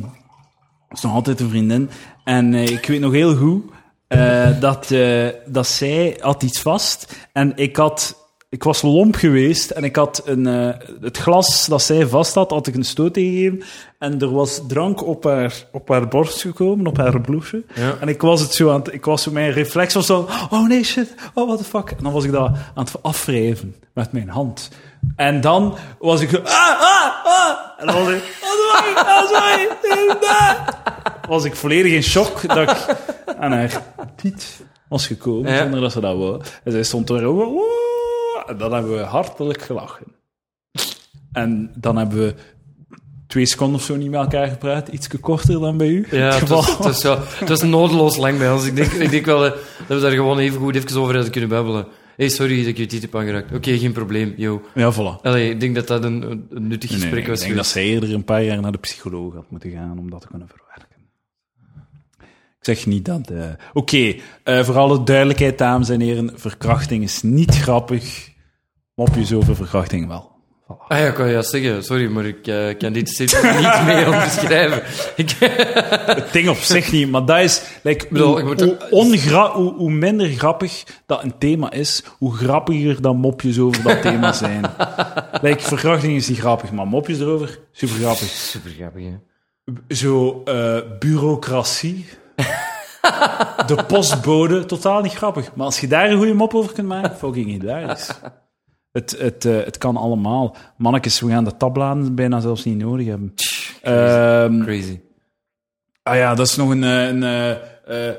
dat is nog altijd een vriendin. En eh, ik weet nog heel goed eh, dat, eh, dat zij had iets vast. En ik had... Ik was lomp geweest en ik had een, het glas dat zij vast had, had ik een stoot gegeven. En er was drank op haar, op haar borst gekomen, op haar bloesje. Ja. En ik was het zo aan het, ik was zo, mijn reflex was zo, oh nee, shit, oh what the fuck. En dan was ik dat aan het afwrijven met mijn hand. En dan was ik zo, ah, ah, ah. En dan was ik, oh sorry, oh sorry. Was ik volledig in shock dat ik aan haar tiet was gekomen, Ja. zonder dat ze dat wou. En zij stond er "Woe!" en dan hebben we hartelijk gelachen. En dan hebben we twee seconden of zo niet met elkaar gepraat, iets korter dan bij u. Ja, het was, het, ja, het was nodeloos lang bij ons. Ik denk, ik denk wel dat we daar gewoon even goed even over hadden kunnen babbelen. hey, sorry dat ik je tiet heb aangeraakt. Oké, geen probleem, yo. Ja, voilà. Allee, ik denk dat dat een, nuttig Nee, nee, gesprek ik was denk dat zij eerder een paar jaar naar de psycholoog had moeten gaan om dat te kunnen verwerken. Zeg niet dat... eh, Oké, eh, voor alle duidelijkheid, dames en heren, verkrachting is niet grappig. Mopjes over verkrachting wel. Voilà. Ah ja, ik kan ja zeggen. Sorry, maar ik eh, kan dit [laughs] niet mee onderschrijven. Ik, [laughs] Het ding op zich niet, maar dat is... Like, bedoel, hoe, ik moet- hoe, ongra- hoe, hoe minder grappig dat een thema is, hoe grappiger dan mopjes over dat thema zijn. [laughs] like, verkrachting is niet grappig, maar mopjes erover, super grappig. super grappig, hè. Zo, bureaucratie. De postbode, totaal niet grappig. Maar als je daar een goede mop over kunt maken, fucking hilarisch. Het, het, eh, het kan allemaal. Mannetjes, we gaan de tabbladen bijna zelfs niet nodig hebben. Ehm, Crazy. ah ja, dat is nog een, eh, een eh,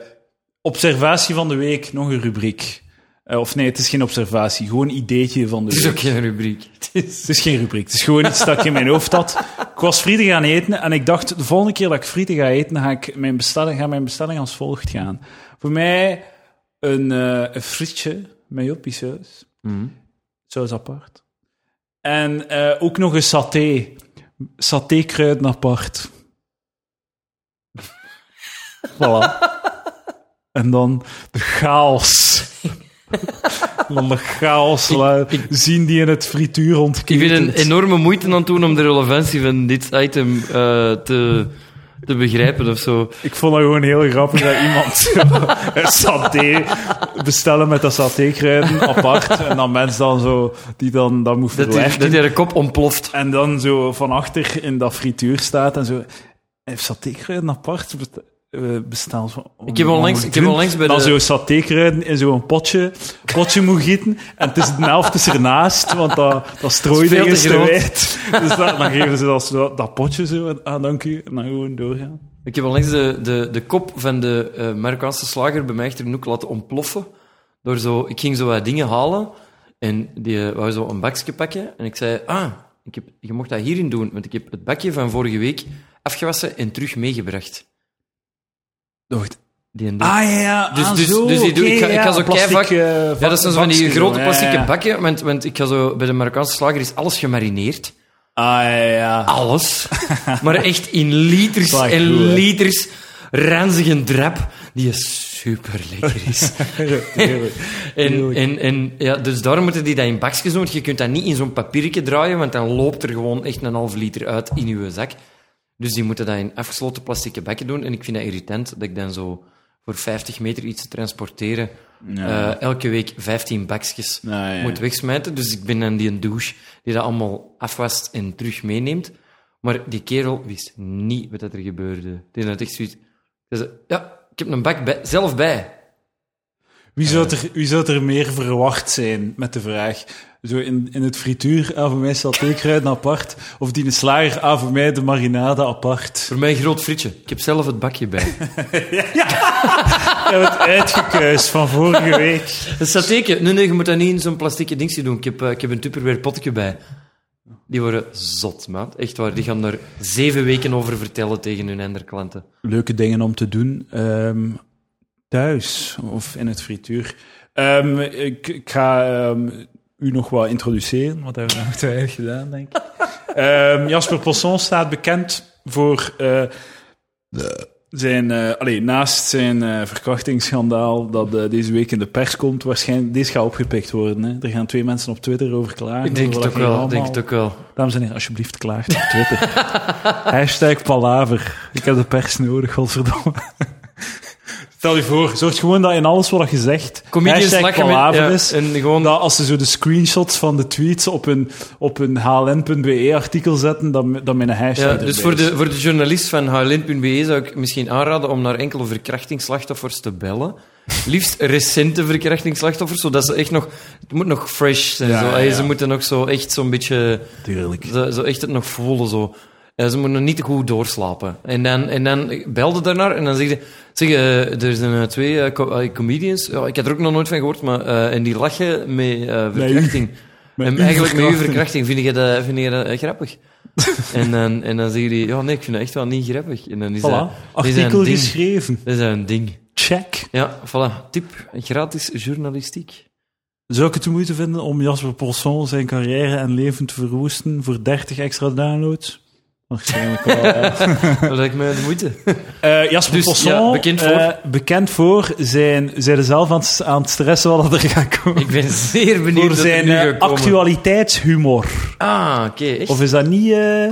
observatie van de week, nog een rubriek. Of nee, het is geen observatie, gewoon een ideetje van de Het is week. ook geen rubriek. Het is... Het is geen rubriek. Het is gewoon iets dat ik in mijn hoofd had. Ik was frieten gaan eten en ik dacht, de volgende keer dat ik frieten ga eten, ga ik mijn bestelling, ga mijn bestelling als volgt gaan. Voor mij een, eh, een frietje met. Mhm. Saus apart. En eh, ook nog een saté. Satékruiden apart. [laughs] voilà. En dan de chaos. [laughs] dan de chaos la- zien die in het frituur Ik ben een enorme moeite aan het doen om de relevantie van dit item eh, te, te begrijpen of zo. Ik vond het gewoon heel grappig dat iemand [laughs] een saté bestellen met dat satékruiden apart. En dan mensen dan zo, die dan dat moet Dat verwerken. dat die kop ontploft. En dan zo van achter in dat frituur staat en zo. Heeft satékruiden apart eh, besteld? Wat- Ik heb onlangs- ik heb onlangs bij Dan de- zo satékruiden in zo'n potje, potje moet gieten. En het is de helft is ernaast, want dat, dat strooide veel te is te groot. wijd. Dus dat, dan geven ze dat, zo, dat potje zo aan, ah, dank u. En dan gewoon doorgaan. Ik heb onlangs de, de, de kop van de eh Marokkaanse slager bij mij hoek laten ontploffen. Door zo, ik ging zo wat dingen halen en die wou zo een bakje pakken. En ik zei, ah, ik heb, je mocht dat hierin doen, want ik heb het bakje van vorige week afgewassen en terug meegebracht. Wacht. Die en Ah ja, ja. Dus- ah, dus- zo, dus die doe- ik ga- ik ga zo plastic, keivak- eh, Ja, dat zijn zo van die grote plastieke bakken, want, want ik ga zo, bij de Marokkaanse slager is alles gemarineerd. Ah ja, ja. Alles. [laughs] maar echt in liters is en goed, liters ranzige drap, die super lekker is. [laughs] En, en, en ja, dus daarom moeten die dat in bakjes doen. want Je kunt dat niet in zo'n papiertje draaien, want dan loopt er gewoon echt een half liter uit in je zak. Dus die moeten dat in afgesloten plastic bakken doen. En ik vind dat irritant dat ik dan zo voor 50 meter iets te transporteren Ja. eh, elke week 15 bakjes ja. moet wegsmijten. Dus ik ben dan die een douche die dat allemaal afwast en terug meeneemt. Maar die kerel wist niet wat er gebeurde. Die had echt zoiets... Ja, ik heb een bak bij, zelf bij. Wie zou, er, wie zou er meer verwacht zijn met de vraag? Zo in, in het frituur, ah, voor mij satékruiden apart. Of die in de slager, ah, voor mij de marinade apart. Voor mij een groot frietje. Ik heb zelf het bakje bij. [laughs] Ja, het uitgekuis van vorige week. Een satéke. Nee, nee, je moet dat niet in zo'n plastieke dingetje doen. Ik heb, eh, ik heb een Tupperware potje bij. Die worden zot, maat. Echt waar. Die gaan daar zeven weken over vertellen tegen hun enderklanten. leuke dingen om te doen ehm, thuis of in het frituur. Ehm, ik, ik ga ehm, u nog wat introduceren, wat hebben we nog te weinig gedaan, denk ik. [laughs] Ehm, Jasper Posson staat bekend voor eh, zijn, eh allee, naast zijn eh, verkrachtingsschandaal dat eh, deze week in de pers komt, waarschijnlijk, deze gaat opgepikt worden. Hè. Er gaan twee mensen op Twitter over klagen. Ik denk het ook wel. Denk allemaal- het ook wel. Dames en heren, alsjeblieft klaagt op Twitter. [laughs] Hashtag palaver. Ik heb de pers nodig, godverdomme. Stel je voor, zorg gewoon dat in alles wat je zegt, Comedians lachen met... Ja, is. en gewoon... Dat als ze zo de screenshots van de tweets op een, op een hln.be-artikel zetten, dan, dan met een hashtag Ja, erbij dus voor is. de, voor de journalist van hln.be zou ik misschien aanraden om naar enkele verkrachtingsslachtoffers te bellen. Liefst recente verkrachtingsslachtoffers, zodat ze echt nog... Het moet nog fresh zijn. Ja, zo. ja, ja. Ze moeten nog zo echt zo'n beetje... Tuurlijk. Zo, zo echt het nog voelen, zo. Ja, ze moeten niet te goed doorslapen. En dan, en dan belde daarnaar en dan zeg je... Zeg, eh, er zijn eh, twee eh, co- eh, comedians. Ja, ik heb er ook nog nooit van gehoord, maar... eh, en die lachen met eh, verkrachting. Met en eigenlijk met uw verkrachting. Vind je dat, vind je dat eh, grappig? [laughs] en, dan, en dan zeggen die... Ja, nee, ik vind dat echt wel niet grappig. En dan is dat, Voilà. dat Artikel ding. geschreven. Dat is een ding. Check. Ja, voilà. Tip. Gratis journalistiek. Zou ik het de moeite vinden om Jasper Polson zijn carrière en leven te verwoesten voor 30 extra downloads? Waarschijnlijk wel. [laughs] Dat lijkt mij de moeite. Eh, Jasper Dus, Posson, ja, bekend voor? eh, bekend voor zijn, zijn zelf aan het, aan het stressen wat er gaat komen. Ik ben zeer benieuwd voor zijn eh, actualiteitshumor. Ah, oké. Of is dat niet, eh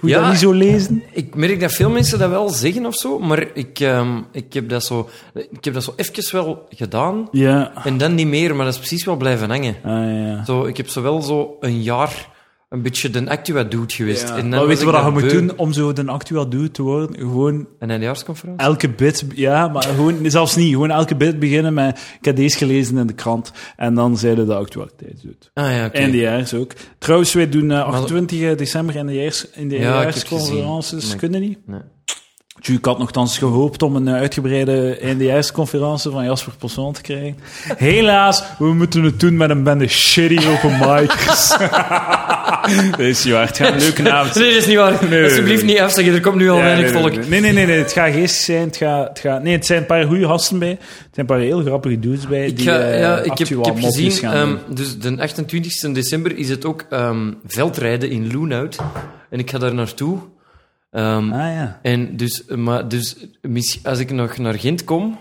moet je Ja. dat niet zo lezen? Ik merk dat veel mensen dat wel zeggen of zo, maar ik, ehm, ik, heb, dat zo, ik heb dat zo even wel gedaan Ja. en dan niet meer, maar dat is precies wel blijven hangen. Ah, ja. Zo, ik heb zo wel zo een jaar een beetje de actua dude geweest. Ja. En dan Maar weet je wat je moet doen om zo de actual dude te worden? Gewoon Een eindejaarsconferentie? elke bit, ja, maar gewoon, zelfs niet, gewoon elke bit beginnen met, ik heb deze gelezen in de krant, en dan zeiden de actualiteit doet. Ah ja, oké. Eindejaars ook. Trouwens, wij doen eh, 28 december eindejaars, in de Ja. Nee. Kunnen niet? Nee. Ik had nogthans gehoopt om een eh, uitgebreide eindejaarsconferentie van Jasper Posson te krijgen. Helaas, we moeten het doen met een bende shitty open micers. [laughs] Dat is niet waar. Het gaat een leuke avond zijn. Nee, dat is niet waar. nee, Alsjeblieft nee. niet afzeggen, er komt nu al Ja, weinig nee, volk. nee, Nee, nee, nee. Het gaat geestig zijn. Het gaat, het gaat, nee, het zijn een paar goede gasten bij. Het zijn een paar heel grappige dudes bij. Ik, die, ga, eh, ja, ik, heb, ik heb gezien, gaan ehm, doen. dus de 28 december is het ook ehm, veldrijden in Loenhout. En ik ga daar naartoe. Ehm, Ah ja. En dus, maar dus als ik nog naar Gent kom,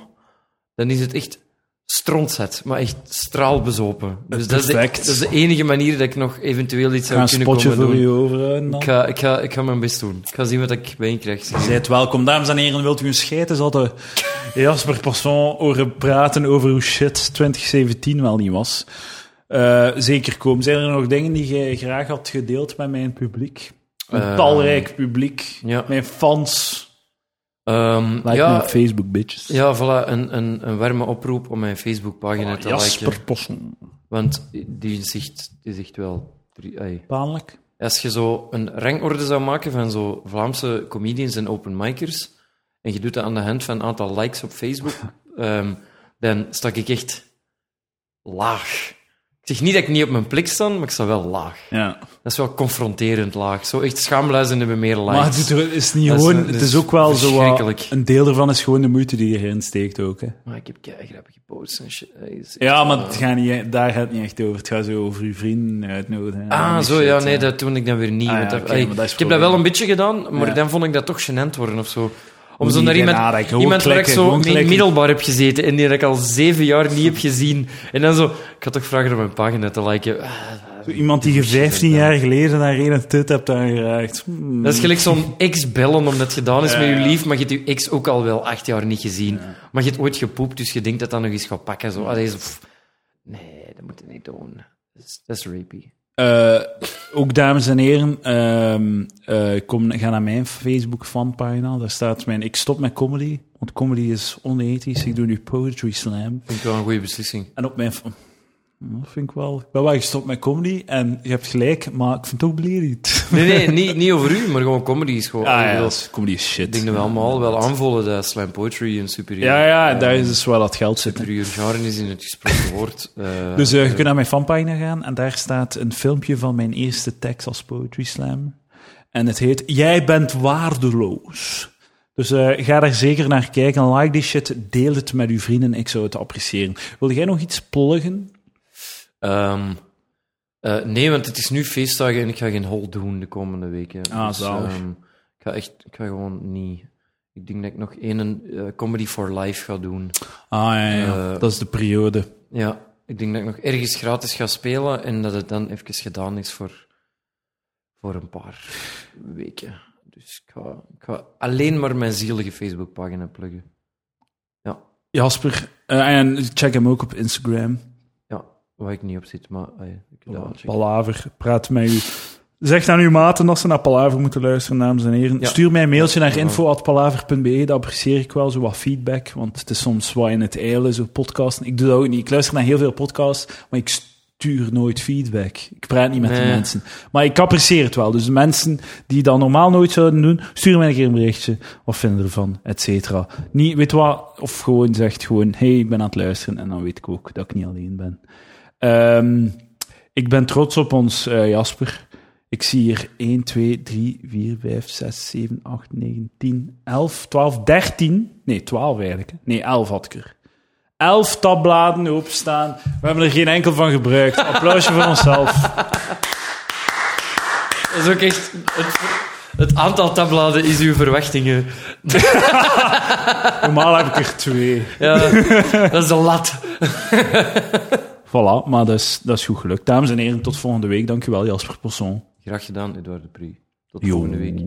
dan is het echt strontzet, maar echt straalbezopen. Dus dat is, de, dat is de enige manier dat ik nog eventueel iets ga zou een kunnen spotje komen voor doen. u dan. Ik ga, ik, ga, ik ga mijn best doen. Ik ga zien wat ik bijkrijg. Zijt welkom, dames en heren. Wilt u een scheid? Is altijd [laughs] Jasper Posson horen praten over hoe shit 2017 wel niet was. Eh, zeker komen. Zijn er nog dingen die jij graag had gedeeld met mijn publiek? Een Eh, talrijk publiek. ja. Mijn fans. Ehm, Like ja, op Facebook, bitches. ja, voilà, een, een, een warme oproep om mijn Facebookpagina te Jasper liken. Posson. Want die zegt, die zegt wel... Pijnlijk. Als je zo een rangorde zou maken van zo Vlaamse comedians en openmikers, en je doet dat aan de hand van een aantal likes op Facebook, [laughs] ehm, dan sta ik echt laag. Zeg niet dat ik niet op mijn plek sta, maar ik sta wel laag. Ja. Dat is wel confronterend laag. Zo echt schaamluizen hebben meer likes. Maar het is, niet Dat gewoon... het is ook wel zo. Een deel ervan is gewoon de moeite die je erin steekt ook, hè. Maar ik heb grappige posts en shit. Is Ja, maar het gaat niet, daar gaat het niet echt over. Het gaat zo over uw vrienden uitnodigen. Ah, zo, shit, ja, nee, dat doe ik dan weer niet. Ah, ja, want dat- ik heb dat wel een beetje gedaan, maar Ja. dan vond ik dat toch gênant worden of zo. Om zo naar iemand, iemand waar ik zo in klikken. middelbaar heb gezeten en die ik al zeven jaar niet heb gezien. En dan zo, ik had toch vragen om mijn pagina te liken. Ah, Zo Iemand die je 15 jaar geleden naar een tit hebt aangeraakt. Hmm. Dat is gelijk zo'n ex bellen omdat het gedaan is Ja, met je lief, maar je hebt je ex ook al wel acht jaar niet gezien. Maar je hebt ooit gepoept, dus je denkt dat dat nog eens gaat pakken. Zo. Allee, zo, pff. nee, dat moet je niet doen. Dat is, dat is rapey. Eh, ook dames en heren, ehm, eh, kom, ga naar mijn Facebook fanpagina. Daar staat mijn ik stop met comedy, want comedy is onethisch. Ik doe nu poetry slam. Vind ik wel een goede beslissing. En op mijn Dat vind ik wel. Ik ben wel gestopt met comedy en je hebt gelijk, maar ik vind het ook beledigend. [laughs] Nee, nee, niet, niet over u, maar gewoon comedy is gewoon... Ah ja, dat comedy is shit. Ik denk dat we allemaal wel aanvoelen dat slam poetry een superieur... Ja, ja, eh, daar is dus wel dat geld zitten. superieur genre is in het gesproken woord. Eh, Dus eh, je kunt naar mijn fanpagina gaan en daar staat een filmpje van mijn eerste tekst als Poetry Slam. En het heet Jij bent waardeloos. Dus eh, ga daar zeker naar kijken. Like die shit, deel het met uw vrienden. Ik zou het appreciëren. Wil jij nog iets pluggen? Ehm, eh, nee, want het is nu feestdagen en ik ga geen hol doen de komende weken. Ah, zalig. ehm, ik ga echt, ik ga gewoon niet. Ik denk dat ik nog één eh, Comedy for Life ga doen. Ah ja, ja. Eh, dat is de periode. Ja, ik denk dat ik nog ergens gratis ga spelen en dat het dan even gedaan is voor, voor een paar weken. Dus ik ga, ik ga alleen maar mijn zielige Facebookpagina pluggen. Ja, Jasper, eh, en check hem ook op Instagram. Waar ik niet op zit, maar ah ik. Palaver, praat met u. Zeg aan uw maten als ze naar Palaver moeten luisteren, dames en heren. Ja. Stuur mij een mailtje naar info.palaver.be, dat apprecieer ik wel, zo wat feedback, want het is soms wat in het eilen, zo podcasten. Ik doe dat ook niet. Ik luister naar heel veel podcasts, maar ik stuur nooit feedback. Ik praat niet met Nee. mensen. Maar ik apprecieer het wel. Dus de mensen die dat normaal nooit zouden doen, stuur mij een keer een berichtje. Wat vinden ervan, et cetera. Niet, weet wat, of gewoon zegt gewoon, hey, ik ben aan het luisteren, en dan weet ik ook dat ik niet alleen ben. Ehm, ik ben trots op ons, eh, Jasper. Ik zie hier 1, 2, 3, 4, 5, 6, 7, 8, 9, 10, 11, 12, 13. Nee, 12 eigenlijk. hè. Nee, 11 had ik er. 11 tabbladen openstaan. We hebben er geen enkel van gebruikt. Applausje voor onszelf. [laughs] Dat is ook echt... Het, het aantal tabbladen is uw verwachtingen. [laughs] Normaal heb ik er twee. Ja, dat is de lat. [laughs] Voilà, maar dat is, dat is goed gelukt. Dames en heren, tot volgende week. Dankjewel, Jasper Posson. Graag gedaan, Edouard de Pre. Tot volgende week.